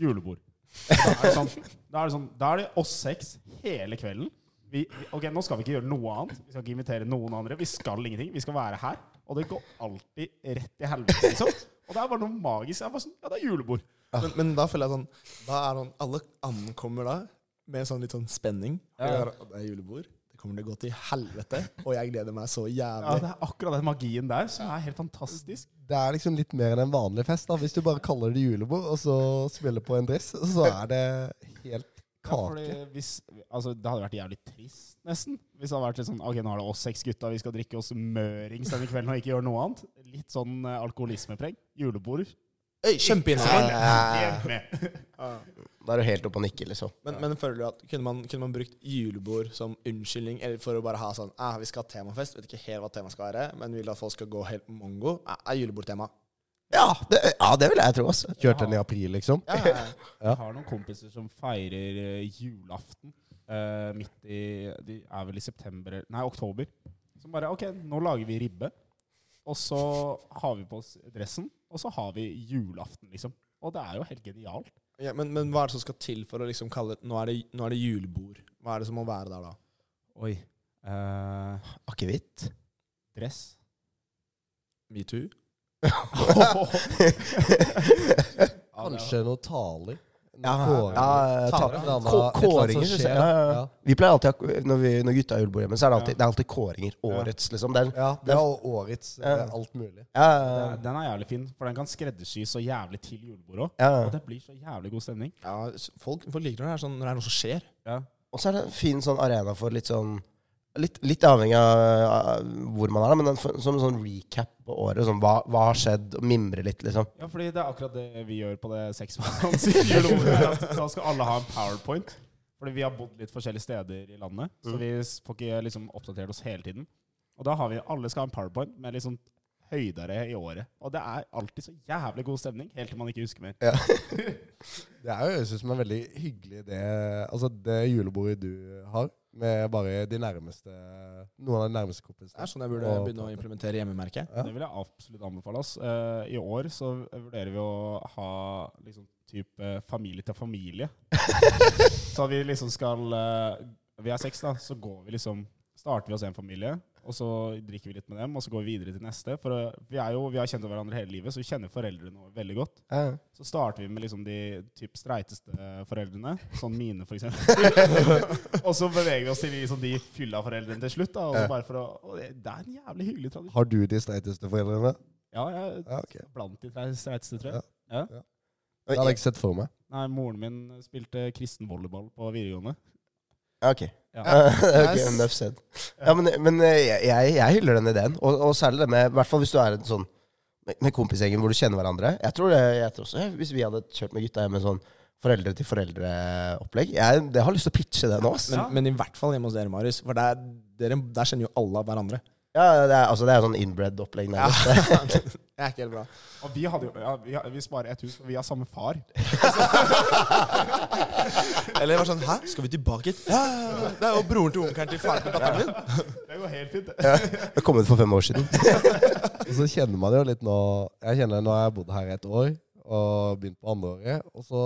Julebord. Da er, det sånn, da, er det sånn, da er det oss seks hele kvelden. Vi, vi, ok, Nå skal vi ikke gjøre noe annet. Vi skal ikke invitere noen andre. Vi skal ingenting. Vi skal være her. Og det går alltid rett i helvete, liksom. Og det er bare noe magisk. Jeg bare sånn, ja, det er julebord. Men, men da føler jeg sånn Da er sånn Alle ankommer da med sånn litt sånn spenning. Ja. Det er julebord. Det kommer til å gå til helvete. Og jeg gleder meg så jævlig. Ja. Det er akkurat den magien der som er helt fantastisk. det er liksom litt mer enn en vanlig fest. da Hvis du bare kaller det julebord, og så spiller på en dress, så er det helt kake. Ja, hvis, altså, det hadde vært jævlig trist, nesten. Hvis det hadde vært litt sånn Ok, nå er det oss seks gutta, vi skal drikke oss mørings denne kvelden og ikke gjøre noe annet. Litt sånn uh, alkoholismepreg. Julebord. Øy, Kjempeinnafor. Da er du helt oppe og nikker, liksom. Men, men føler du at kunne man, kunne man brukt julebord som unnskyldning eller for å bare ha sånn ah, Vi skal ha temafest, vet ikke helt hva temaet skal være, men vil at folk skal gå helt mongo? Ah, er julebordtema. Ja, det, ja, det vil jeg tro, Også. Kjørt den i april, liksom. Ja, ja, ja. Jeg har noen kompiser som feirer eh, julaften uh, midt i De er vel i september Nei, oktober. Som bare Ok, nå lager vi ribbe. Og så har vi på oss dressen, og så har vi julaften, liksom. Og det er jo helt genialt. Ja, men, men hva er det som skal til for å liksom kalle det nå er, det nå er det julebord? Hva er det som må være der da? Oi. Uh, Akevitt. dress. Metoo? Kanskje noe taler. Ja, ja, kåringer. ta- Kåringer, jeg. Ja, ja. Vi pleier alltid, når, vi, når gutta har julebord hjemme, så er det alltid, det er alltid kåringer. Årets, liksom. Det er, Ja, det er årets Ja. eh, alt mulig. ja, Den, den er jævlig fin, for den kan skreddersys så jævlig til julebordet òg. ja. Og det blir så jævlig god stemning. Ja, folk, folk liker når det, er sånn, når det er noe som skjer. Ja. Og så er det en fin sånn arena for litt sånn Litt, litt avhengig av hvor man er, men som en sånn recap på året. Sånn, hva, hva har skjedd? Og mimre litt, liksom. ja, fordi det er akkurat det vi gjør på det seksmanns julebordet. Da skal alle ha en powerpoint. Fordi vi har bodd litt forskjellige steder i landet, så vi får ikke liksom oppdatert oss hele tiden. Og da har vi Alle skal ha en powerpoint med sånn høydere i året. Og det er alltid så jævlig god stemning, helt til man ikke husker mer. Det er jo, jeg synes, en veldig hyggelig idé. Altså, det julebordet du har, med bare de nærmeste Noen av de nærmeste Det kompisene. er sånn jeg burde Og- begynne å implementere hjemmemerket. Ja. Det vil jeg absolutt anbefale oss. Uh, I år så vurderer vi å ha liksom type familie til familie. så vi liksom skal uh, Vi er seks, da. Så går vi liksom Starter vi hos en familie, og så drikker vi litt med dem, og så går vi videre til neste. For eh, vi er jo Vi har kjent hverandre hele livet, så vi kjenner foreldrene veldig godt. Ja. Så starter vi med liksom de typ streiteste foreldrene, sånn mine f.eks. og så beveger vi oss til liksom de fylla foreldrene til slutt. da og Ja. bare for å, og det, det er en jævlig hyggelig tradisjon. Har du de streiteste foreldrene? Ja, jeg Ja, okay. blant de streiteste, tror jeg. Ja. Det hadde jeg ikke sett for meg. Nei, moren min spilte kristen volleyball på videregående. Ok. Ja. okay enough said. Ja, men, men eh, jeg, jeg, hyller den ideen. Og, og særlig det med I hvert fall hvis du er en sånn med, kompisgjengen hvor du kjenner hverandre. Jeg tror det, jeg tror også Hvis vi hadde kjørt med gutta hjem med sånn foreldre til foreldre-opplegg Jeg, har lyst til å pitche det nå. Men, men i hvert fall hjemme hos dere, Marius. For der, der kjenner jo alle hverandre. Ja, det er, altså, det er sånn inbred-opplegg. Ja. Det er ikke helt bra. Og vi, hadde jo, ja, vi, har- vi sparer ett hus, og vi har samme far. Eller det var sånn Hæ, skal vi tilbake hit? Ja, ja, ja, det er jo broren til onkelen til faren til datteren min. Det går helt fint. Det kom ut for fem år siden. Og så kjenner man jo litt nå Jeg kjenner Nå har jeg bodd her et år og begynt på andreåret. Og så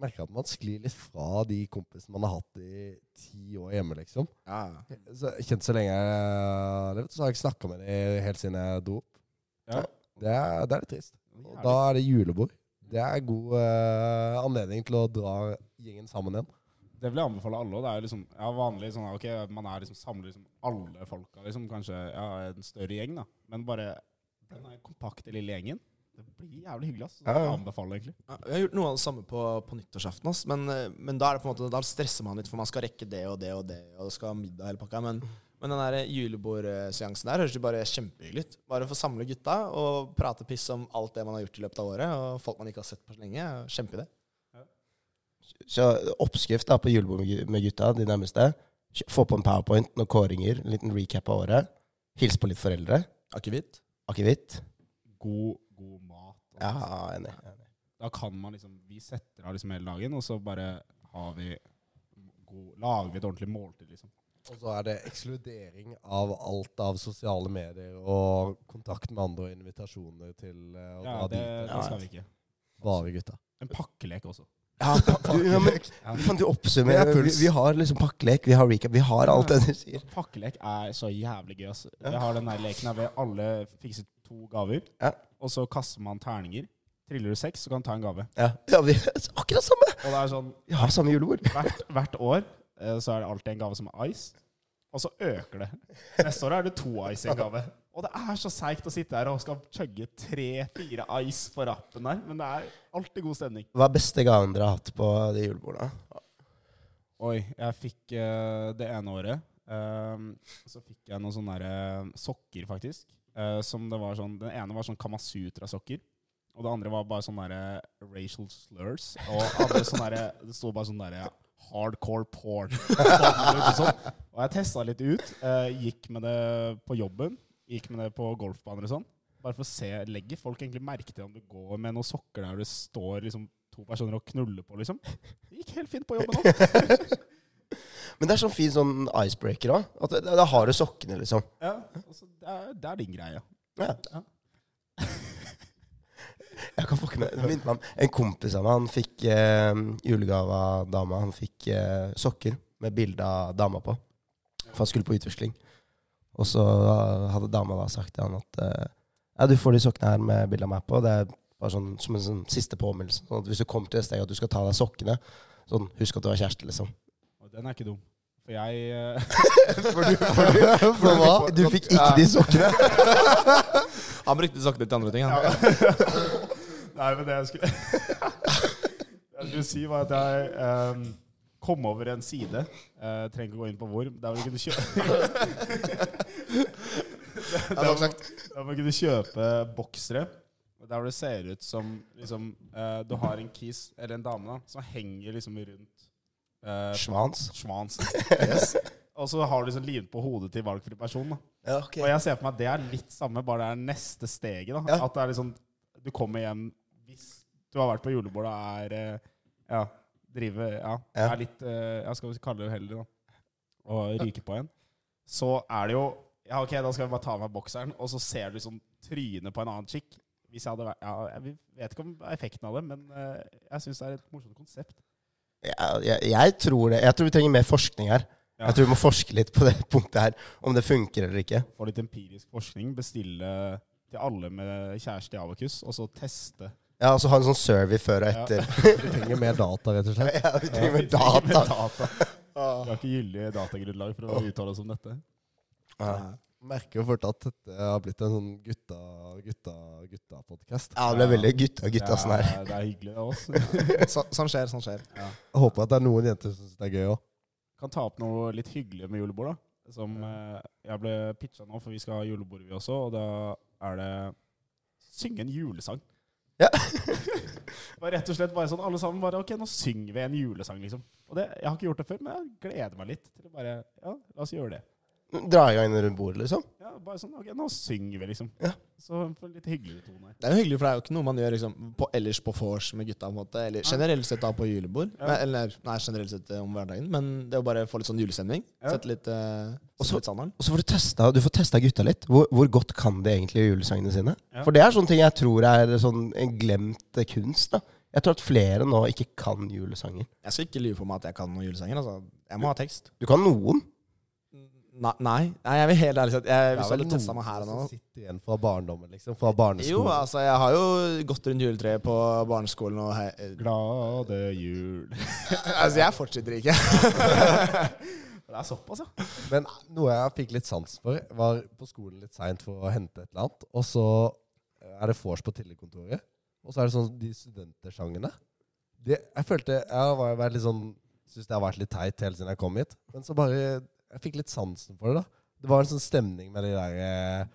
merker jeg at man sklir litt fra de kompisene man har hatt i ti år hjemme, liksom. Ja. Så, kjent så lenge jeg har levd, så har jeg ikke snakka med dem helt siden jeg dro opp. Ja. Det, er, det er litt trist. Og da er det julebord. Det er god eh, anledning til å dra gjengen sammen igjen. Det vil jeg anbefale alle. Og det er jo liksom, ja, vanlig sånn, ok, Man er liksom, samler liksom alle folka, liksom, kanskje ja, en større gjeng, da. Men bare den der kompakte lille gjengen. Det blir jævlig hyggelig. ass. Så jeg anbefaler egentlig. Ja, Vi har gjort noe av det samme på, på nyttårsaften, ass. Men, eh, men da er det på en måte Da stresser man litt, for man skal rekke det og det og det, og det skal ha middag hele pakka. Men, men den der julebordseansen der høres jo bare kjempehyggelig ut. Bare å få samle gutta og prate piss om alt det man har gjort i løpet av året, og folk man ikke har sett på så lenge. Kjempeidé. Så oppskrift da på julebord med gutta, de nærmeste. Få på en powerpoint, noen kåringer, en liten recap av året. Hils på litt foreldre. Akevitt. Akevitt. God, god mat. og Ja, enig. enig. Da kan man liksom Vi setter av liksom hele dagen, og så bare har vi god, lager vi et ordentlig måltid, liksom. Og så er det ekskludering av alt av sosiale medier og kontakt med andre og invitasjoner til eh, å Ja, dra det, dit. det skal vi ikke. Bare gutta. En pakkelek også. Ja, du, ja, men, du oppsummerer. oppsummere? er Vi, vi har liksom pakkelek, vi har recap, vi har alt det du sier. Pakkelek er så jævlig gøy. Altså. Jeg har den der leken her ved alle fikser to gaver, Ja. og så kaster man terninger. Triller du seks, så kan du ta en gave. Ja, ja vi akkurat samme! Og det er sånn Vi har samme julebord. hvert, hvert år så er det alltid en gave som er ice, og så øker det. Neste år er det to ice i en gave. Og det er så seigt å sitte her og skal chugge tre-fire ice på rappen der, men det er alltid god stemning. Hva er beste gaven dere har hatt på de julebordene? Oi, jeg fikk uh, det ene året Um, Så fikk jeg noen sånne der, uh, sokker, faktisk. Uh, som det var sånn Den ene var sånn Kamasutra-sokker. Og det andre var bare sånne der, eh, racial slurs. Og andre sånne der, det sto bare sånn derre hardcore porn. og sånn. Jeg testa litt ut. eh, gikk med det på jobben. Gikk med det på golfbaner og sånn. Bare for å se Legger folk egentlig merke til om du går med noen sokker der du står liksom to personer og knuller på, liksom? Det gikk helt fint på jobben òg. Men det er sånn fin sånn icebreaker òg. Da har du sokkene, liksom. Ja, altså, det, er, det er din greie. Ja. Ja. Jeg kan fucke med. Det minner meg om en kompis av meg. Han fikk eh, julegave av dama. Han fikk eh, sokker med bilde av dama på. For han skulle på utveksling. Og så hadde dama da sagt til han at eh, ja, du får de sokkene her med bilde av meg på. Det er bare sånn som en sånn siste påminnelse. Sånn at hvis du kommer til det sted at du skal ta av deg sokkene, sånn husk at du har kjæreste, liksom. Og den er ikke dum. For jeg eh, For hva? Du fikk ikke de sokkene? Han brukte sokkene til andre ting. Han. Nei, men det jeg skulle jeg skulle si, var at jeg um, kom over en side. uh, trenger ikke gå inn på hvor. Der hvor du kunne kjøpe der, hvor, du kunne kjøpe boksere. Der hvor det ser ut som liksom, uh, du har en kis, eller en dame, da, som henger liksom rundt uh, Svans. Schwansen. Og så har du liksom limt på hodet til valgfri person. da. Ja, okay. Og jeg ser for meg at det er litt samme, bare det er neste steget. da. Ja. At det er liksom Du kommer hjem hvis du har vært på julebord og er eh, Ja, drive Ja, er litt eh, Ja, skal vi kalle det uheldig, da. Og ryke på en. Så er det jo Ja, ok, da skal vi bare ta av meg bokseren, og så ser du liksom trynet på en annen chick. Hvis jeg hadde vært Ja, jeg vet ikke om effekten av det, men eh, jeg syns det er et morsomt konsept. Ja, jeg, jeg tror det. Jeg tror vi trenger mer forskning her. Ja. Jeg tror vi må forske litt på det punktet her, om det funker eller ikke. Få litt empirisk forskning, bestille til alle med kjæreste i Avakus, og så teste. Ja, og så ha en sånn survey før og Ja. etter. Vi trenger mer data, rett og slett. Ja, vi trenger mer data. data. Vi har ikke gyldig datagrunnlag for å uttale oss om dette. Ja. Merker jo fort at dette har blitt en sånn gutta, gutta, gutta-podkast. Ja, det ble veldig gutta gutta sånn her. Det er, det er hyggelig, det også. Så, sånn skjer, sånn skjer. Jeg håper at det er noen jenter som syns det er gøy òg. kan ta opp noe litt hyggelig med julebord. da. Som eh, jeg ble pitcha nå, for vi skal ha julebord vi også, og da er det synge en julesang. Ja. bare rett og slett bare sånn, alle sammen bare Ok, nå synger vi en julesang, liksom. Og det, Jeg har ikke gjort det før, men jeg gleder meg litt til å bare Ja, la oss gjøre det. Dra i gang rundt bordet, liksom. Ja, bare sånn, ok, Nå synger vi, liksom. Ja. Så for en litt hyggeligere tone her. Det er jo hyggelig, for det er jo ikke noe man gjør liksom, på, ellers på vors med gutta. på en måte Eller generelt sett da på julebord. Ja. Nei, Eller nei, generelt sett eh, om hverdagen. Men det å bare få litt sånn julestemning. Ja. Sette litt, uh, Og så- litt standarden. Og så får du testa, du får testa gutta litt. Hvor, hvor godt kan de egentlig julesangene sine? Ja. For det er sånne ting jeg tror er sånn en glemt kunst. da Jeg tror at flere nå ikke kan julesanger. Jeg skal ikke lyve på meg at jeg kan noen julesanger. Altså. Jeg må ha tekst. Du kan noen. Nei, nei, jeg vil helt ærlig si at jeg, Hvis du hadde testa meg her og nå som sitter igjen fra barndommen, liksom. Fra Jo, altså, jeg har jo gått rundt juletreet på barneskolen og hei, Glade jul. Altså, jeg fortsetter ikke. Det er såpass, ja. Men noe jeg fikk litt sans for, var på skolen litt seint for å hente et eller annet. Og så er det vors på Tillekontoret. Og så er det sånn de studentersangene. Det, jeg følte Jeg har vært litt sånn Syns det har vært litt teit helt siden jeg kom hit. Men så bare Jeg fikk litt sansen for det, da. Det var en sånn stemning med de der eh,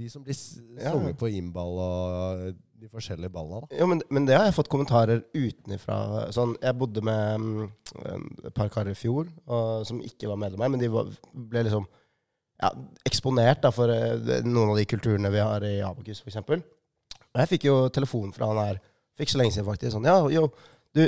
De som blir sunget på innball og de forskjellige ballene, da. Jo, men, men det har jeg fått kommentarer utenifra. Sånn, jeg bodde med um, et par karer i fjor og, som ikke var medlemmer, men de var, ble liksom ja, eksponert da, for uh, noen av de kulturene vi har i Abakus, f.eks. Og jeg fikk jo telefon fra han her for ikke så lenge siden, faktisk. Sånn, ja, jo, du,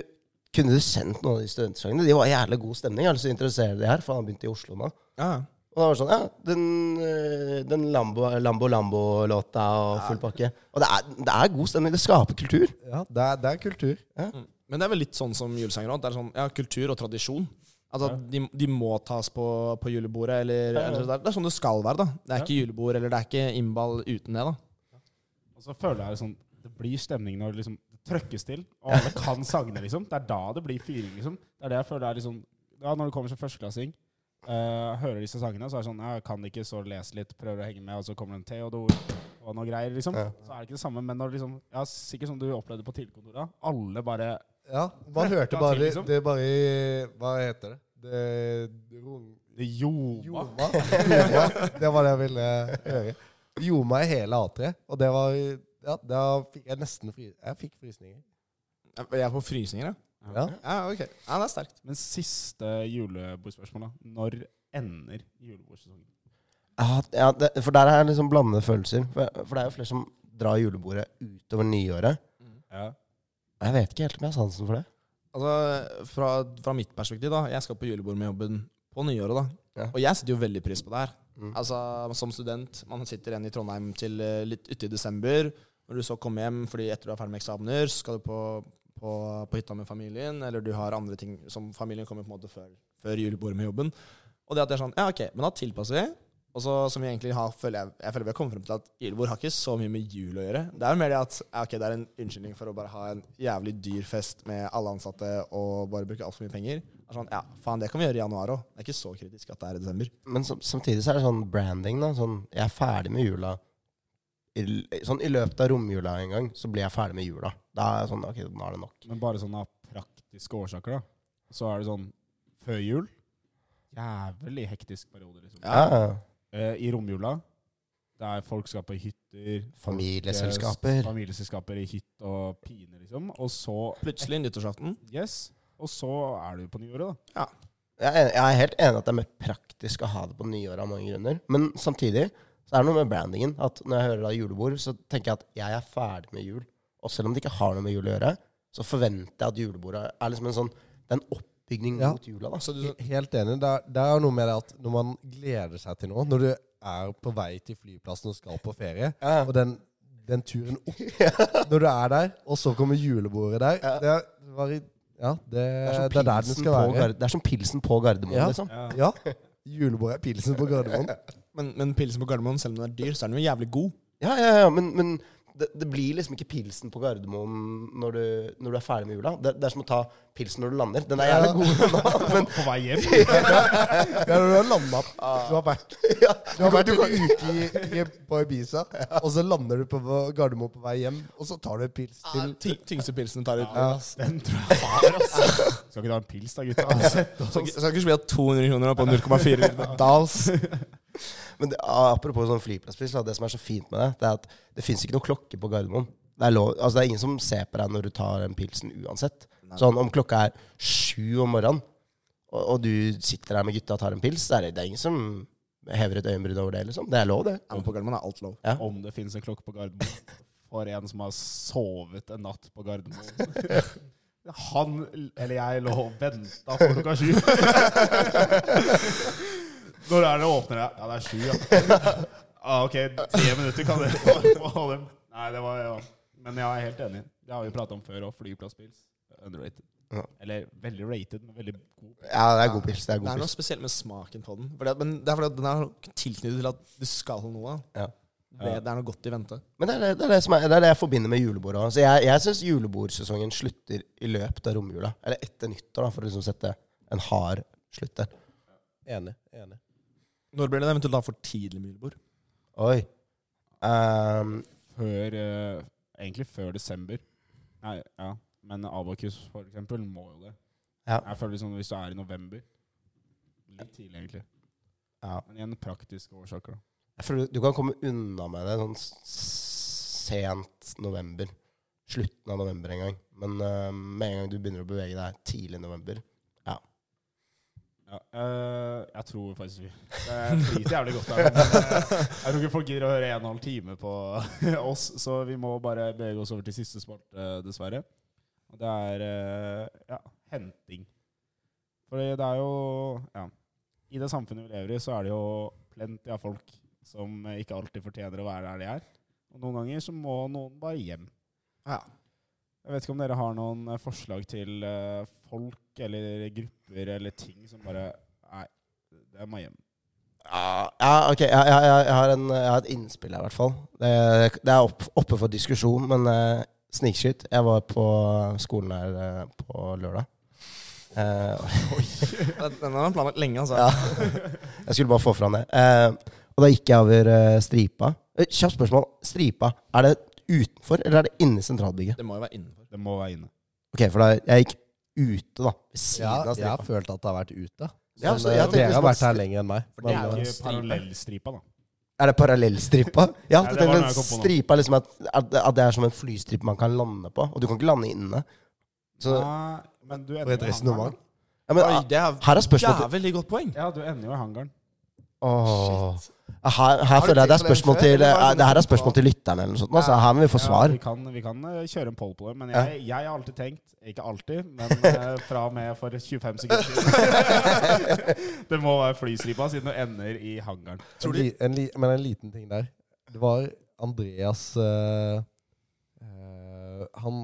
kunne du sendt noen av de studentsangene? De var jævlig god stemning. Jeg er så interessert i det de her, for han begynte i Oslo nå. Ja. Og da var det sånn, ja, den, eh, den Lambo Lambo Lambo-låta og full pakke. Og det er, det er god stemning. Det skaper kultur. Ja, det er, det er kultur. Mm. Men det er vel litt sånn som julesanger òg. Det sånn, ja, kultur og tradisjon. Altså, de, de må tas på, på julebordet, eller, Ja, ja. eller det, er, sånn det skal være. da Det er Ja. ikke julebord, eller det er ikke innball uten det. da Og så føler jeg det sånn Det blir stemning når det liksom trøkkes til, og alle kan sangene, liksom. Det er da det blir fyring, liksom. Det er det jeg føler er liksom Ja, når du kommer som førsteklassing, uh, hører disse sangene, så er det sånn Jeg kan ikke, så lese litt, prøver å henge med, og så kommer det en Theodor og noe greier, liksom. Ja. Så er det ikke det samme. Men når liksom Ja, sikkert som du opplevde på Tilkontoret, alle bare Ja, man hørte bare til, liksom. Det bare i Hva heter det? Det, det rung-. Ljoma. Ljoma. Det var det jeg ville høre. Ljoma i hele A3. Og det var Ja, da fikk jeg nesten fri... Jeg fikk frysninger. Jeg på frysninger, ja. Ja. Ja, ok. Ja, det er sterkt. Men siste julebordspørsmål, da. Når ender julebordsesongen? Ja, ja det, for der er det liksom blandede følelser. For, for det er jo flere som drar julebordet utover nyåret. Ja. Jeg vet ikke helt om jeg har sansen for det. Altså, fra, fra mitt perspektiv, da. Jeg skal på julebord med jobben på nyåret, da. Ja. Og jeg setter jo veldig pris på det her. Mm. Altså, Som student, man sitter igjen i Trondheim til eh, litt uti i desember. Når du så kommer hjem fordi etter du er ferdig med eksamener, skal du på, på, på hytta med familien, eller du har andre ting som familien kommer på en måte før, før julebordet med jobben. Og det at det er sånn, ja ok, men da tilpasser vi. Og så som vi egentlig har, føler jeg, jeg føler vi har kommet frem til at julebord har ikke så mye med jul å gjøre. Det er jo mer det at ok, det er en unnskyldning for å bare ha en jævlig dyr fest med alle ansatte og bare bruke altfor mye penger. Det er sånn, ja, faen, det kan vi gjøre i januar òg. Det er ikke så kritisk at det er i desember. Men sam- samtidig så er det sånn branding. da sånn, Jeg er ferdig med jula. Sånn, I løpet av romjula en gang så blir jeg ferdig med jula. Da er jeg sånn, ok, nå er det nok. Men bare sånn av praktiske årsaker, da. Så er det sånn før jul Jævlig hektisk periode, liksom. Ja, ja. Eh, I romjula, der folk skal på hytter Familieselskaper. folkes- Familieselskaper i hytt og pine, liksom. Og så Plutselig nyttårsaften. Yes. Og så er du på nyåret, da. Jeg er, jeg er helt enig at det er mer praktisk å ha det på nyåret av mange grunner. Men samtidig så er noe med brandingen. At når jeg hører da julebord, så tenker jeg at jeg er ferdig med jul. Og selv om det ikke har noe med jul å gjøre, så forventer jeg at julebordet er liksom en sånn Det er en oppbygning Ja. mot jula. da Så du, He- Helt enig. Det er, det er noe med det at når man gleder seg til noe, når du er på vei til flyplassen og skal på ferie, Ja. og den, den turen opp Når du er der, og så kommer julebordet der Ja. Det var i- ja, det, Det er, det, er der den pilsen skal på være. Det er som pilsen på Gardermoen, Ja. liksom. Ja. Julebordet er pilsen på Gardermoen. men, men pilsen på Gardermoen, selv om den er dyr, så er den jo jævlig god. Ja, ja, ja, men, men det, det blir liksom ikke pilsen på Gardermoen når du, når du er ferdig med jula. Det, det er som å ta pilsen når du lander. Den er gjerne god nå, men På vei hjem. Ja, du har landa Du har vært, du har vært en uke i, i, på Ibiza, og så lander du på Gardermoen på vei hjem, og så tar du en pils til Ty tyngste pilsen tar ut. Ja. Den tror jeg har, altså. Skal ikke ta en pils da, gutta? Skal ikke vi ha 200 kroner på 0,4 Dals. Men det, apropos sånn flyplasspris, det som er så fint med det, det er at det fins ikke noe klokke på Gardermoen. Det er, lov, altså det er ingen som ser på deg når du tar den pilsen uansett. Sånn Om klokka er sju om morgenen, og, og du sitter der med gutta og tar en pils, så er det, det er ingen som hever et øyenbryn over det. liksom. Det er lov, det. Ja, men på Gardermoen er alt lov. Om det finnes en klokke på Gardermoen for en som har sovet en natt på Gardermoen. Han eller jeg lå og venta på klokka sju. Når er det åpner? Ja, Ja, det er sju, ja. Ah, ok, tre minutter kan dere få dem. Nei, det var ja. Men jeg er helt enig. Det har vi pratet om før òg. Flyplasspils. Underrated. Ja. Eller veldig rated, men veldig god. Ja, det er god pils. Det er Det er noe pils. spesielt med smaken på den. Fordi at, men det er fordi at den er tilknyttet til at du skal noe. Ja. Det, det er noe godt i vente. Men det er det, det, er det, som er, det er det jeg forbinder med julebord òg. Jeg, jeg syns julebordsesongen slutter i løpet av romjula. Eller etter nyttår, da, for å liksom sette en hard slutt der. Enig. enig. Når blir det eventuelt da for tidlig med julebord? Oi. Um, Før uh, Egentlig før desember. Nei, ja. Men Abakus, for eksempel, må jo det. Ja. Jeg føler sånn hvis du er i november Litt tidlig, egentlig. Ja. Men igjen praktiske årsaker, da. jeg føler du kan komme unna med det sånn sent november. Slutten av november en gang. Men uh, med en gang du begynner å bevege deg tidlig i november Ja, eh, jeg tror faktisk vi Det flyter jævlig godt her. Eh, jeg tror ikke folk gidder å høre en og en halv time på oss, så vi må bare bevege oss over til siste sport, eh, dessverre. Og det er eh, ja, henting. For det er jo Ja. I det samfunnet vi lever i, så er det jo plenty av folk som ikke alltid fortjener å være der de er. Og noen ganger så må noen bare hjem. Ja. Jeg vet ikke om dere har noen eh, forslag til eh, folk eller grupper eller ting som bare Nei, det må hjem. Ja, ja ok. Jeg, jeg, jeg, har en, jeg har et innspill her, i hvert fall. Det, det er opp, oppe for diskusjon, men uh, snikskyt. Jeg var på skolen her uh, på lørdag. Eh, Den har han planlagt lenge, altså. ja. Jeg skulle bare få fram det. Uh, og da gikk jeg over eh, stripa. Eh, Kjapt spørsmål. Stripa, er det utenfor, eller er det inne i sentralbygget? Det må jo være innenfor. Det må være inne. Ok, for da jeg gikk ute, da. Ved siden Ja, av jeg har stripa. følt at det har vært ute. Ja, Men, så eh, jeg tenkte dere har vært her lenger enn meg. For Det er Men, jo eh, ikke parallellstripa, da. Er det parallellstripa? Ja, Nei, alltid det var noe jeg kom på nå. stripa er liksom at, at, at det er som en flystripe man kan lande på. Og du kan ikke lande inne. Så, Nei, men du ender jo i resonnement. hangaren. ja, men, Oi, det er her er spørsmålet til jævlig godt poeng. Ja, du ender jo i hangaren. Åh. Her, her føler jeg det er det spørsmål til det eh, Det her er spørsmål til lytterne, eller noe sånt. Altså, her må vi få Ja, svar. vi kan, vi kan eh, kjøre en poll på det, men jeg, jeg har alltid tenkt Ikke alltid, men eh, fra og med for 25 sekunder siden Det må være flystripa, siden du ender i hangaren. en, li, en, li, men en liten ting der. Det var Andreas eh, eh, han,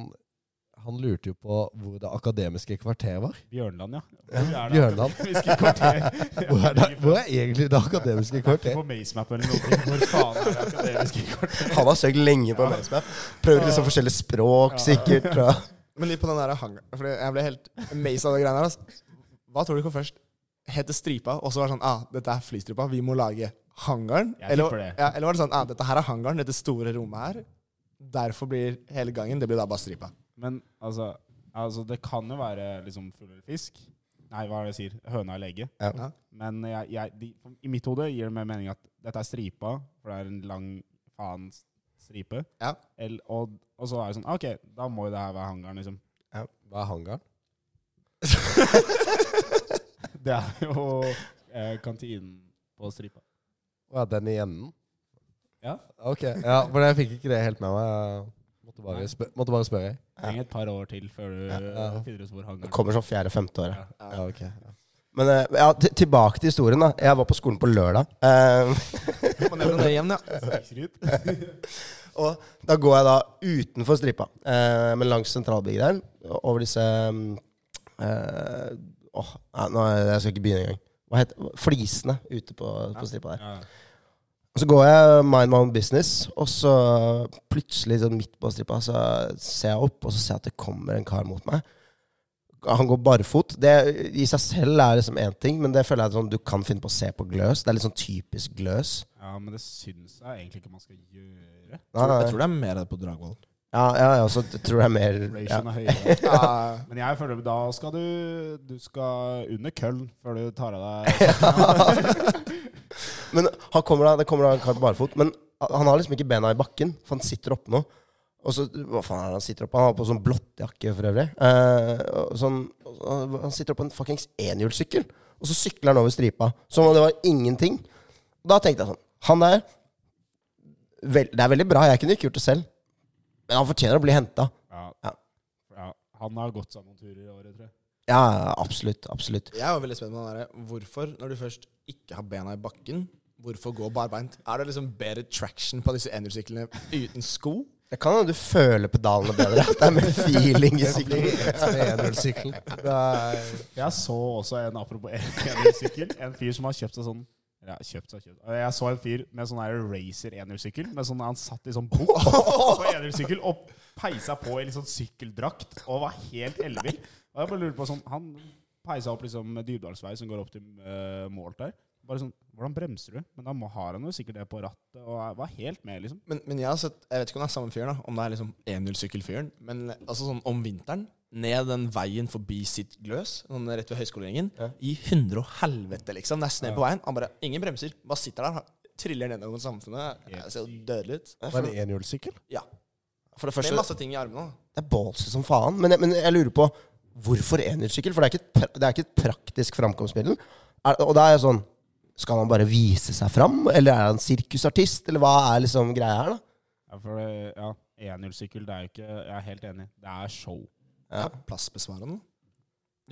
han lurte jo på hvor det akademiske kvarteret var. Bjørnland, ja. Hvor er det Bjørnland. Hvor er, det, hvor er egentlig det akademiske kvarteret? kvarter? på Macemap eller noe. Hvor faen er det akademiske kvarter? Han har søkt lenge på Macemap. Prøvd liksom forskjellige språk, sikkert. Og. Men litt på den der hangaren. Fordi jeg ble helt amazed av de greiene her. Altså. Hva tror du kom først? Het det Stripa, og så var det sånn ah, dette er flystripa, vi må lage hangaren? Eller, ja, eller var det sånn ah, dette her er hangaren, dette store rommet her. Derfor blir hele gangen Det blir da bare Stripa. Men altså, altså Det kan jo være liksom fugl eller fisk. Nei, hva er det jeg sier? Høna eller egget. Ja. Men jeg, jeg, de, i mitt hode gir det mer mening at dette er stripa, for det er en lang faen stripe. Ja. El, og, og så er det sånn OK, da må jo det her være hangaren, liksom. Ja. Hva er hangaren? Det er jo eh, kantinen på stripa. Å ja, den i enden? Ja. Ok, ja, for jeg fikk ikke det helt med meg. Måtte bare, spør, måtte bare spørre. Trenger et par år til før du Ja. finner ut hvor Det er. kommer sånn fjerde-femte året. Ja. Ja, ok. Men eh, ja, tilbake til historien. da Jeg var på skolen på lørdag. Eh, det igjen, ja. Og da går jeg da utenfor stripa, eh, men langs sentralbygget der, over disse eh, Åh, nei, jeg skal ikke begynne engang. Hva heter Flisene ute på, på stripa der. Og så går jeg mind my own business, og så plutselig sånn midt på strippa, så ser jeg opp, og så ser jeg at det kommer en kar mot meg. Han går barfot. Det i seg selv er liksom én ting, men det føler jeg at sånn du kan finne på å se på gløs. Det er litt sånn typisk gløs. Ja, men det syns jeg egentlig ikke man skal gjøre. Nei, nei. Jeg tror det er mer på Dragvoll. Ja, ja, ja, så tror jeg mer ja. Ja. Men jeg føler da skal du Du skal under køll før du tar av deg Men han kommer da, det kommer da en kar på barfot, men han har liksom ikke bena i bakken, for han sitter oppe nå. Og så, Hva faen er det han sitter oppe? Han har på sånn blottjakke for øvrig. Eh, sånn, han sitter oppe på en fuckings enhjulssykkel, og så sykler han over stripa. Som om det var ingenting. Da tenkte jeg sånn Han der vel, Det er veldig bra, jeg kunne ikke gjort det selv. Men han fortjener å bli henta. ja. Ja. ja. Han har gått seg noen turer i året, tror jeg. Ja, absolutt. Absolutt. Jeg var veldig spent på den derre Hvorfor, når du først ikke har bena i bakken, hvorfor gå barbeint? Er det liksom bedre traction på disse enhjulssyklene uten sko? Det kan hende du føler pedalene bedre. At det er mer feeling i sykkelen. Det Jeg så også en apropos enhjulssykkel. En fyr som har kjøpt seg sånn ja, kjøpt seg, kjøpt. Jeg så en fyr med sånn racer enhjulssykkel. Sånn, han satt i sånn bok på enhjulssykkel og peisa på i litt sånn sykkeldrakt og var helt ellevill. Og jeg bare lurer på sånn Han peisa opp liksom Dybdalsvei som går opp til uh, Målt der. Bare sånn Hvordan bremser du? Men da må, har han jo sikkert det på rattet, og var helt med, liksom. Men, men jeg har sett Jeg vet ikke om det er samme fyren, da. Om det er liksom enhjulssykkelfyren. Men altså sånn om vinteren, ned den veien forbi sitt gløs, sånn rett ved høyskoleringen, i hundre og helvete, liksom. Nesten ned på veien. Han bare Ingen bremser. Bare sitter der. Triller nedover samfunnet. Det ser dødelig ut. Var det enhjulssykkel? Ja. For det første, masse ting i armene. det er ballsy som faen. Men, jeg- men jeg lurer på hvorfor enhjulssykkel? For det er ikke et, det er ikke et praktisk framkomstmiddel. Er, og da er jeg sånn Skal han bare vise seg fram, eller er han sirkusartist, eller hva er liksom greia her, da? Ja, for det, ja, enhjulssykkel, det er jo ikke Jeg er helt enig. Det er show. Ja. Plassbesvarende.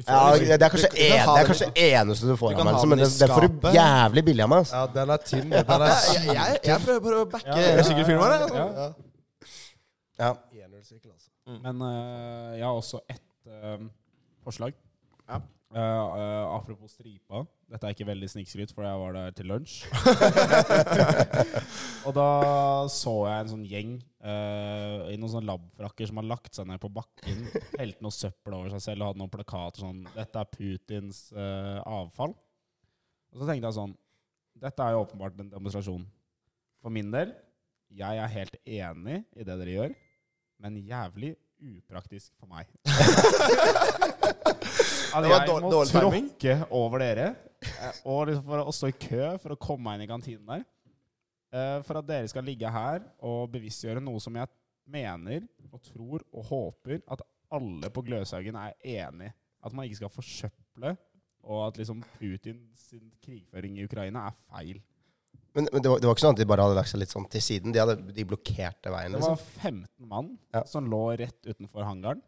Ja, liksom- det er kanskje, du- du kan en, det er kanskje eneste du får Du av meg, liksom, men den det, det får du jævlig billig av meg. Altså. Ja, den er tynn. Den er jeg, jeg, jeg prøver bare å backe ja, ja, jeg. Ja. Ja. Enhjulssykkel, altså. Men uh, jeg har også ett uh, forslag. Ja. Eh, uh, apropos stripa. Dette er ikke veldig snikskryt, for jeg var der til lunsj. og da så jeg en sånn gjeng uh, i noen sånne labfrakker som har lagt seg ned på bakken, helt noe søppel over seg selv og hadde noen plakater sånn 'Dette er Putins avfall'. Og så tenkte jeg sånn Dette er jo åpenbart en demonstrasjon. For min del, jeg er helt enig i det dere gjør, men jævlig upraktisk for meg. At jeg må dårlig tråkke over dere, eh, og liksom for å stå i kø for å komme meg inn i kantinen der. eh, For at dere skal ligge her og bevisstgjøre noe som jeg mener og tror og håper at alle på Gløshaugen er enig At man ikke skal forsøple, og at liksom Putin sin krigføring i Ukraina er feil. Men, men det, var, det var ikke sånn at de bare hadde lagt seg litt sånn til siden. De, hadde, de blokkerte veien. Det var Liksom. 15 mann Ja. som lå rett utenfor hangaren.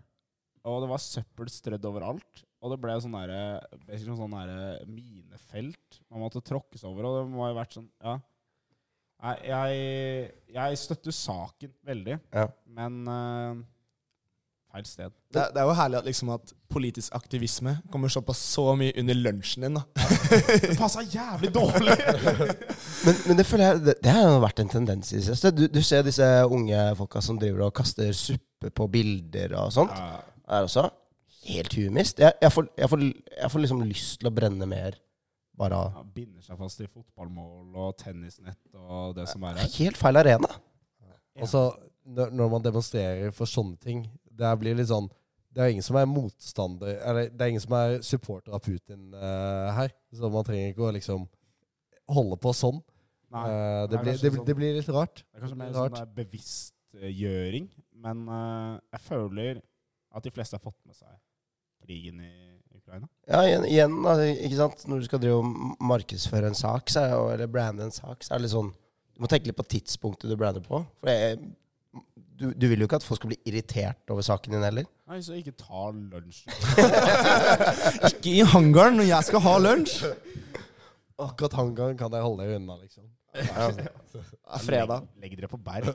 Og det var søppel strødd overalt. Og det ble sånn derre sånn derre minefelt man måtte tråkkes over. Og det må ha vært sånn Ja. Jeg, jeg støtter saken veldig, Ja. men uh, feil sted. Det, er- det er jo herlig at, liksom at politisk aktivisme kommer såpass så mye under lunsjen din. da. Det passa jævlig dårlig! Men, men det føler jeg Det, det har vært en tendens i det siste. Du, du ser disse unge folka som driver og kaster suppe på bilder og sånt. Ja, Det er også helt humist. Jeg, jeg, får, jeg, får, jeg får liksom lyst til å brenne mer bare av ja, binder seg fast i fotballmål og tennisnett og det som er Det er her. helt feil arena. Altså så, når, når man demonstrerer for sånne ting Det blir litt sånn Det er ingen som er motstander Eller det er ingen som er supporter av Putin uh, her. Så man trenger ikke å liksom holde på sånn. Nei, uh, det det, blir, det, sånn- det blir litt rart. Det er kanskje mer Rart. sånn bevisstgjøring, men uh, jeg føler at de fleste har fått med seg krigen i Ukraina. Ja, igjen, igjen altså, ikke sant? Når du skal drive og markedsføre en sak, så er, eller brande en sak, så er det litt sånn Du må tenke litt på tidspunktet du brander på. For det er, du, du vil jo ikke at folk skal bli irritert over saken din heller. Nei, så ikke ta lunsj. Ikke i hangaren når jeg skal ha lunsj! Akkurat hangaren kan jeg holde deg unna, liksom. Det er fredag. Legg, legg dere på berg.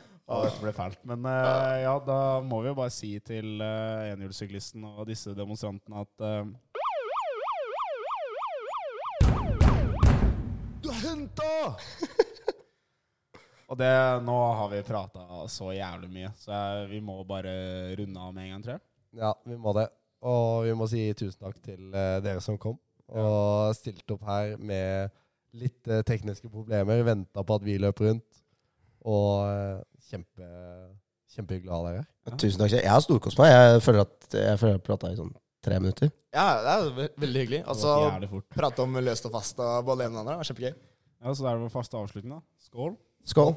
Å, dette ble fælt. Men uh, ja, da må vi jo bare si til uh, enhjulssyklisten og disse demonstrantene at uh, Du er henta! Og det, nå har vi prata så jævlig mye, så vi må bare runde av med en gang, tror jeg. Ja, vi må det. Og vi må si tusen takk til dere som kom og stilte opp her med litt tekniske problemer. Venta på at vi løp rundt. Og kjempe, kjempehyggelig å ha deg her. Tusen takk. Jeg har storkost meg. Jeg føler at jeg føler jeg prata i sånn tre minutter. Ja, det er ve- veldig hyggelig. Altså, prate om løst og fast og både ene og andre. Var Kjempegøy. Ja, Så da er det vår faste avslutning, da. Skål. Skål.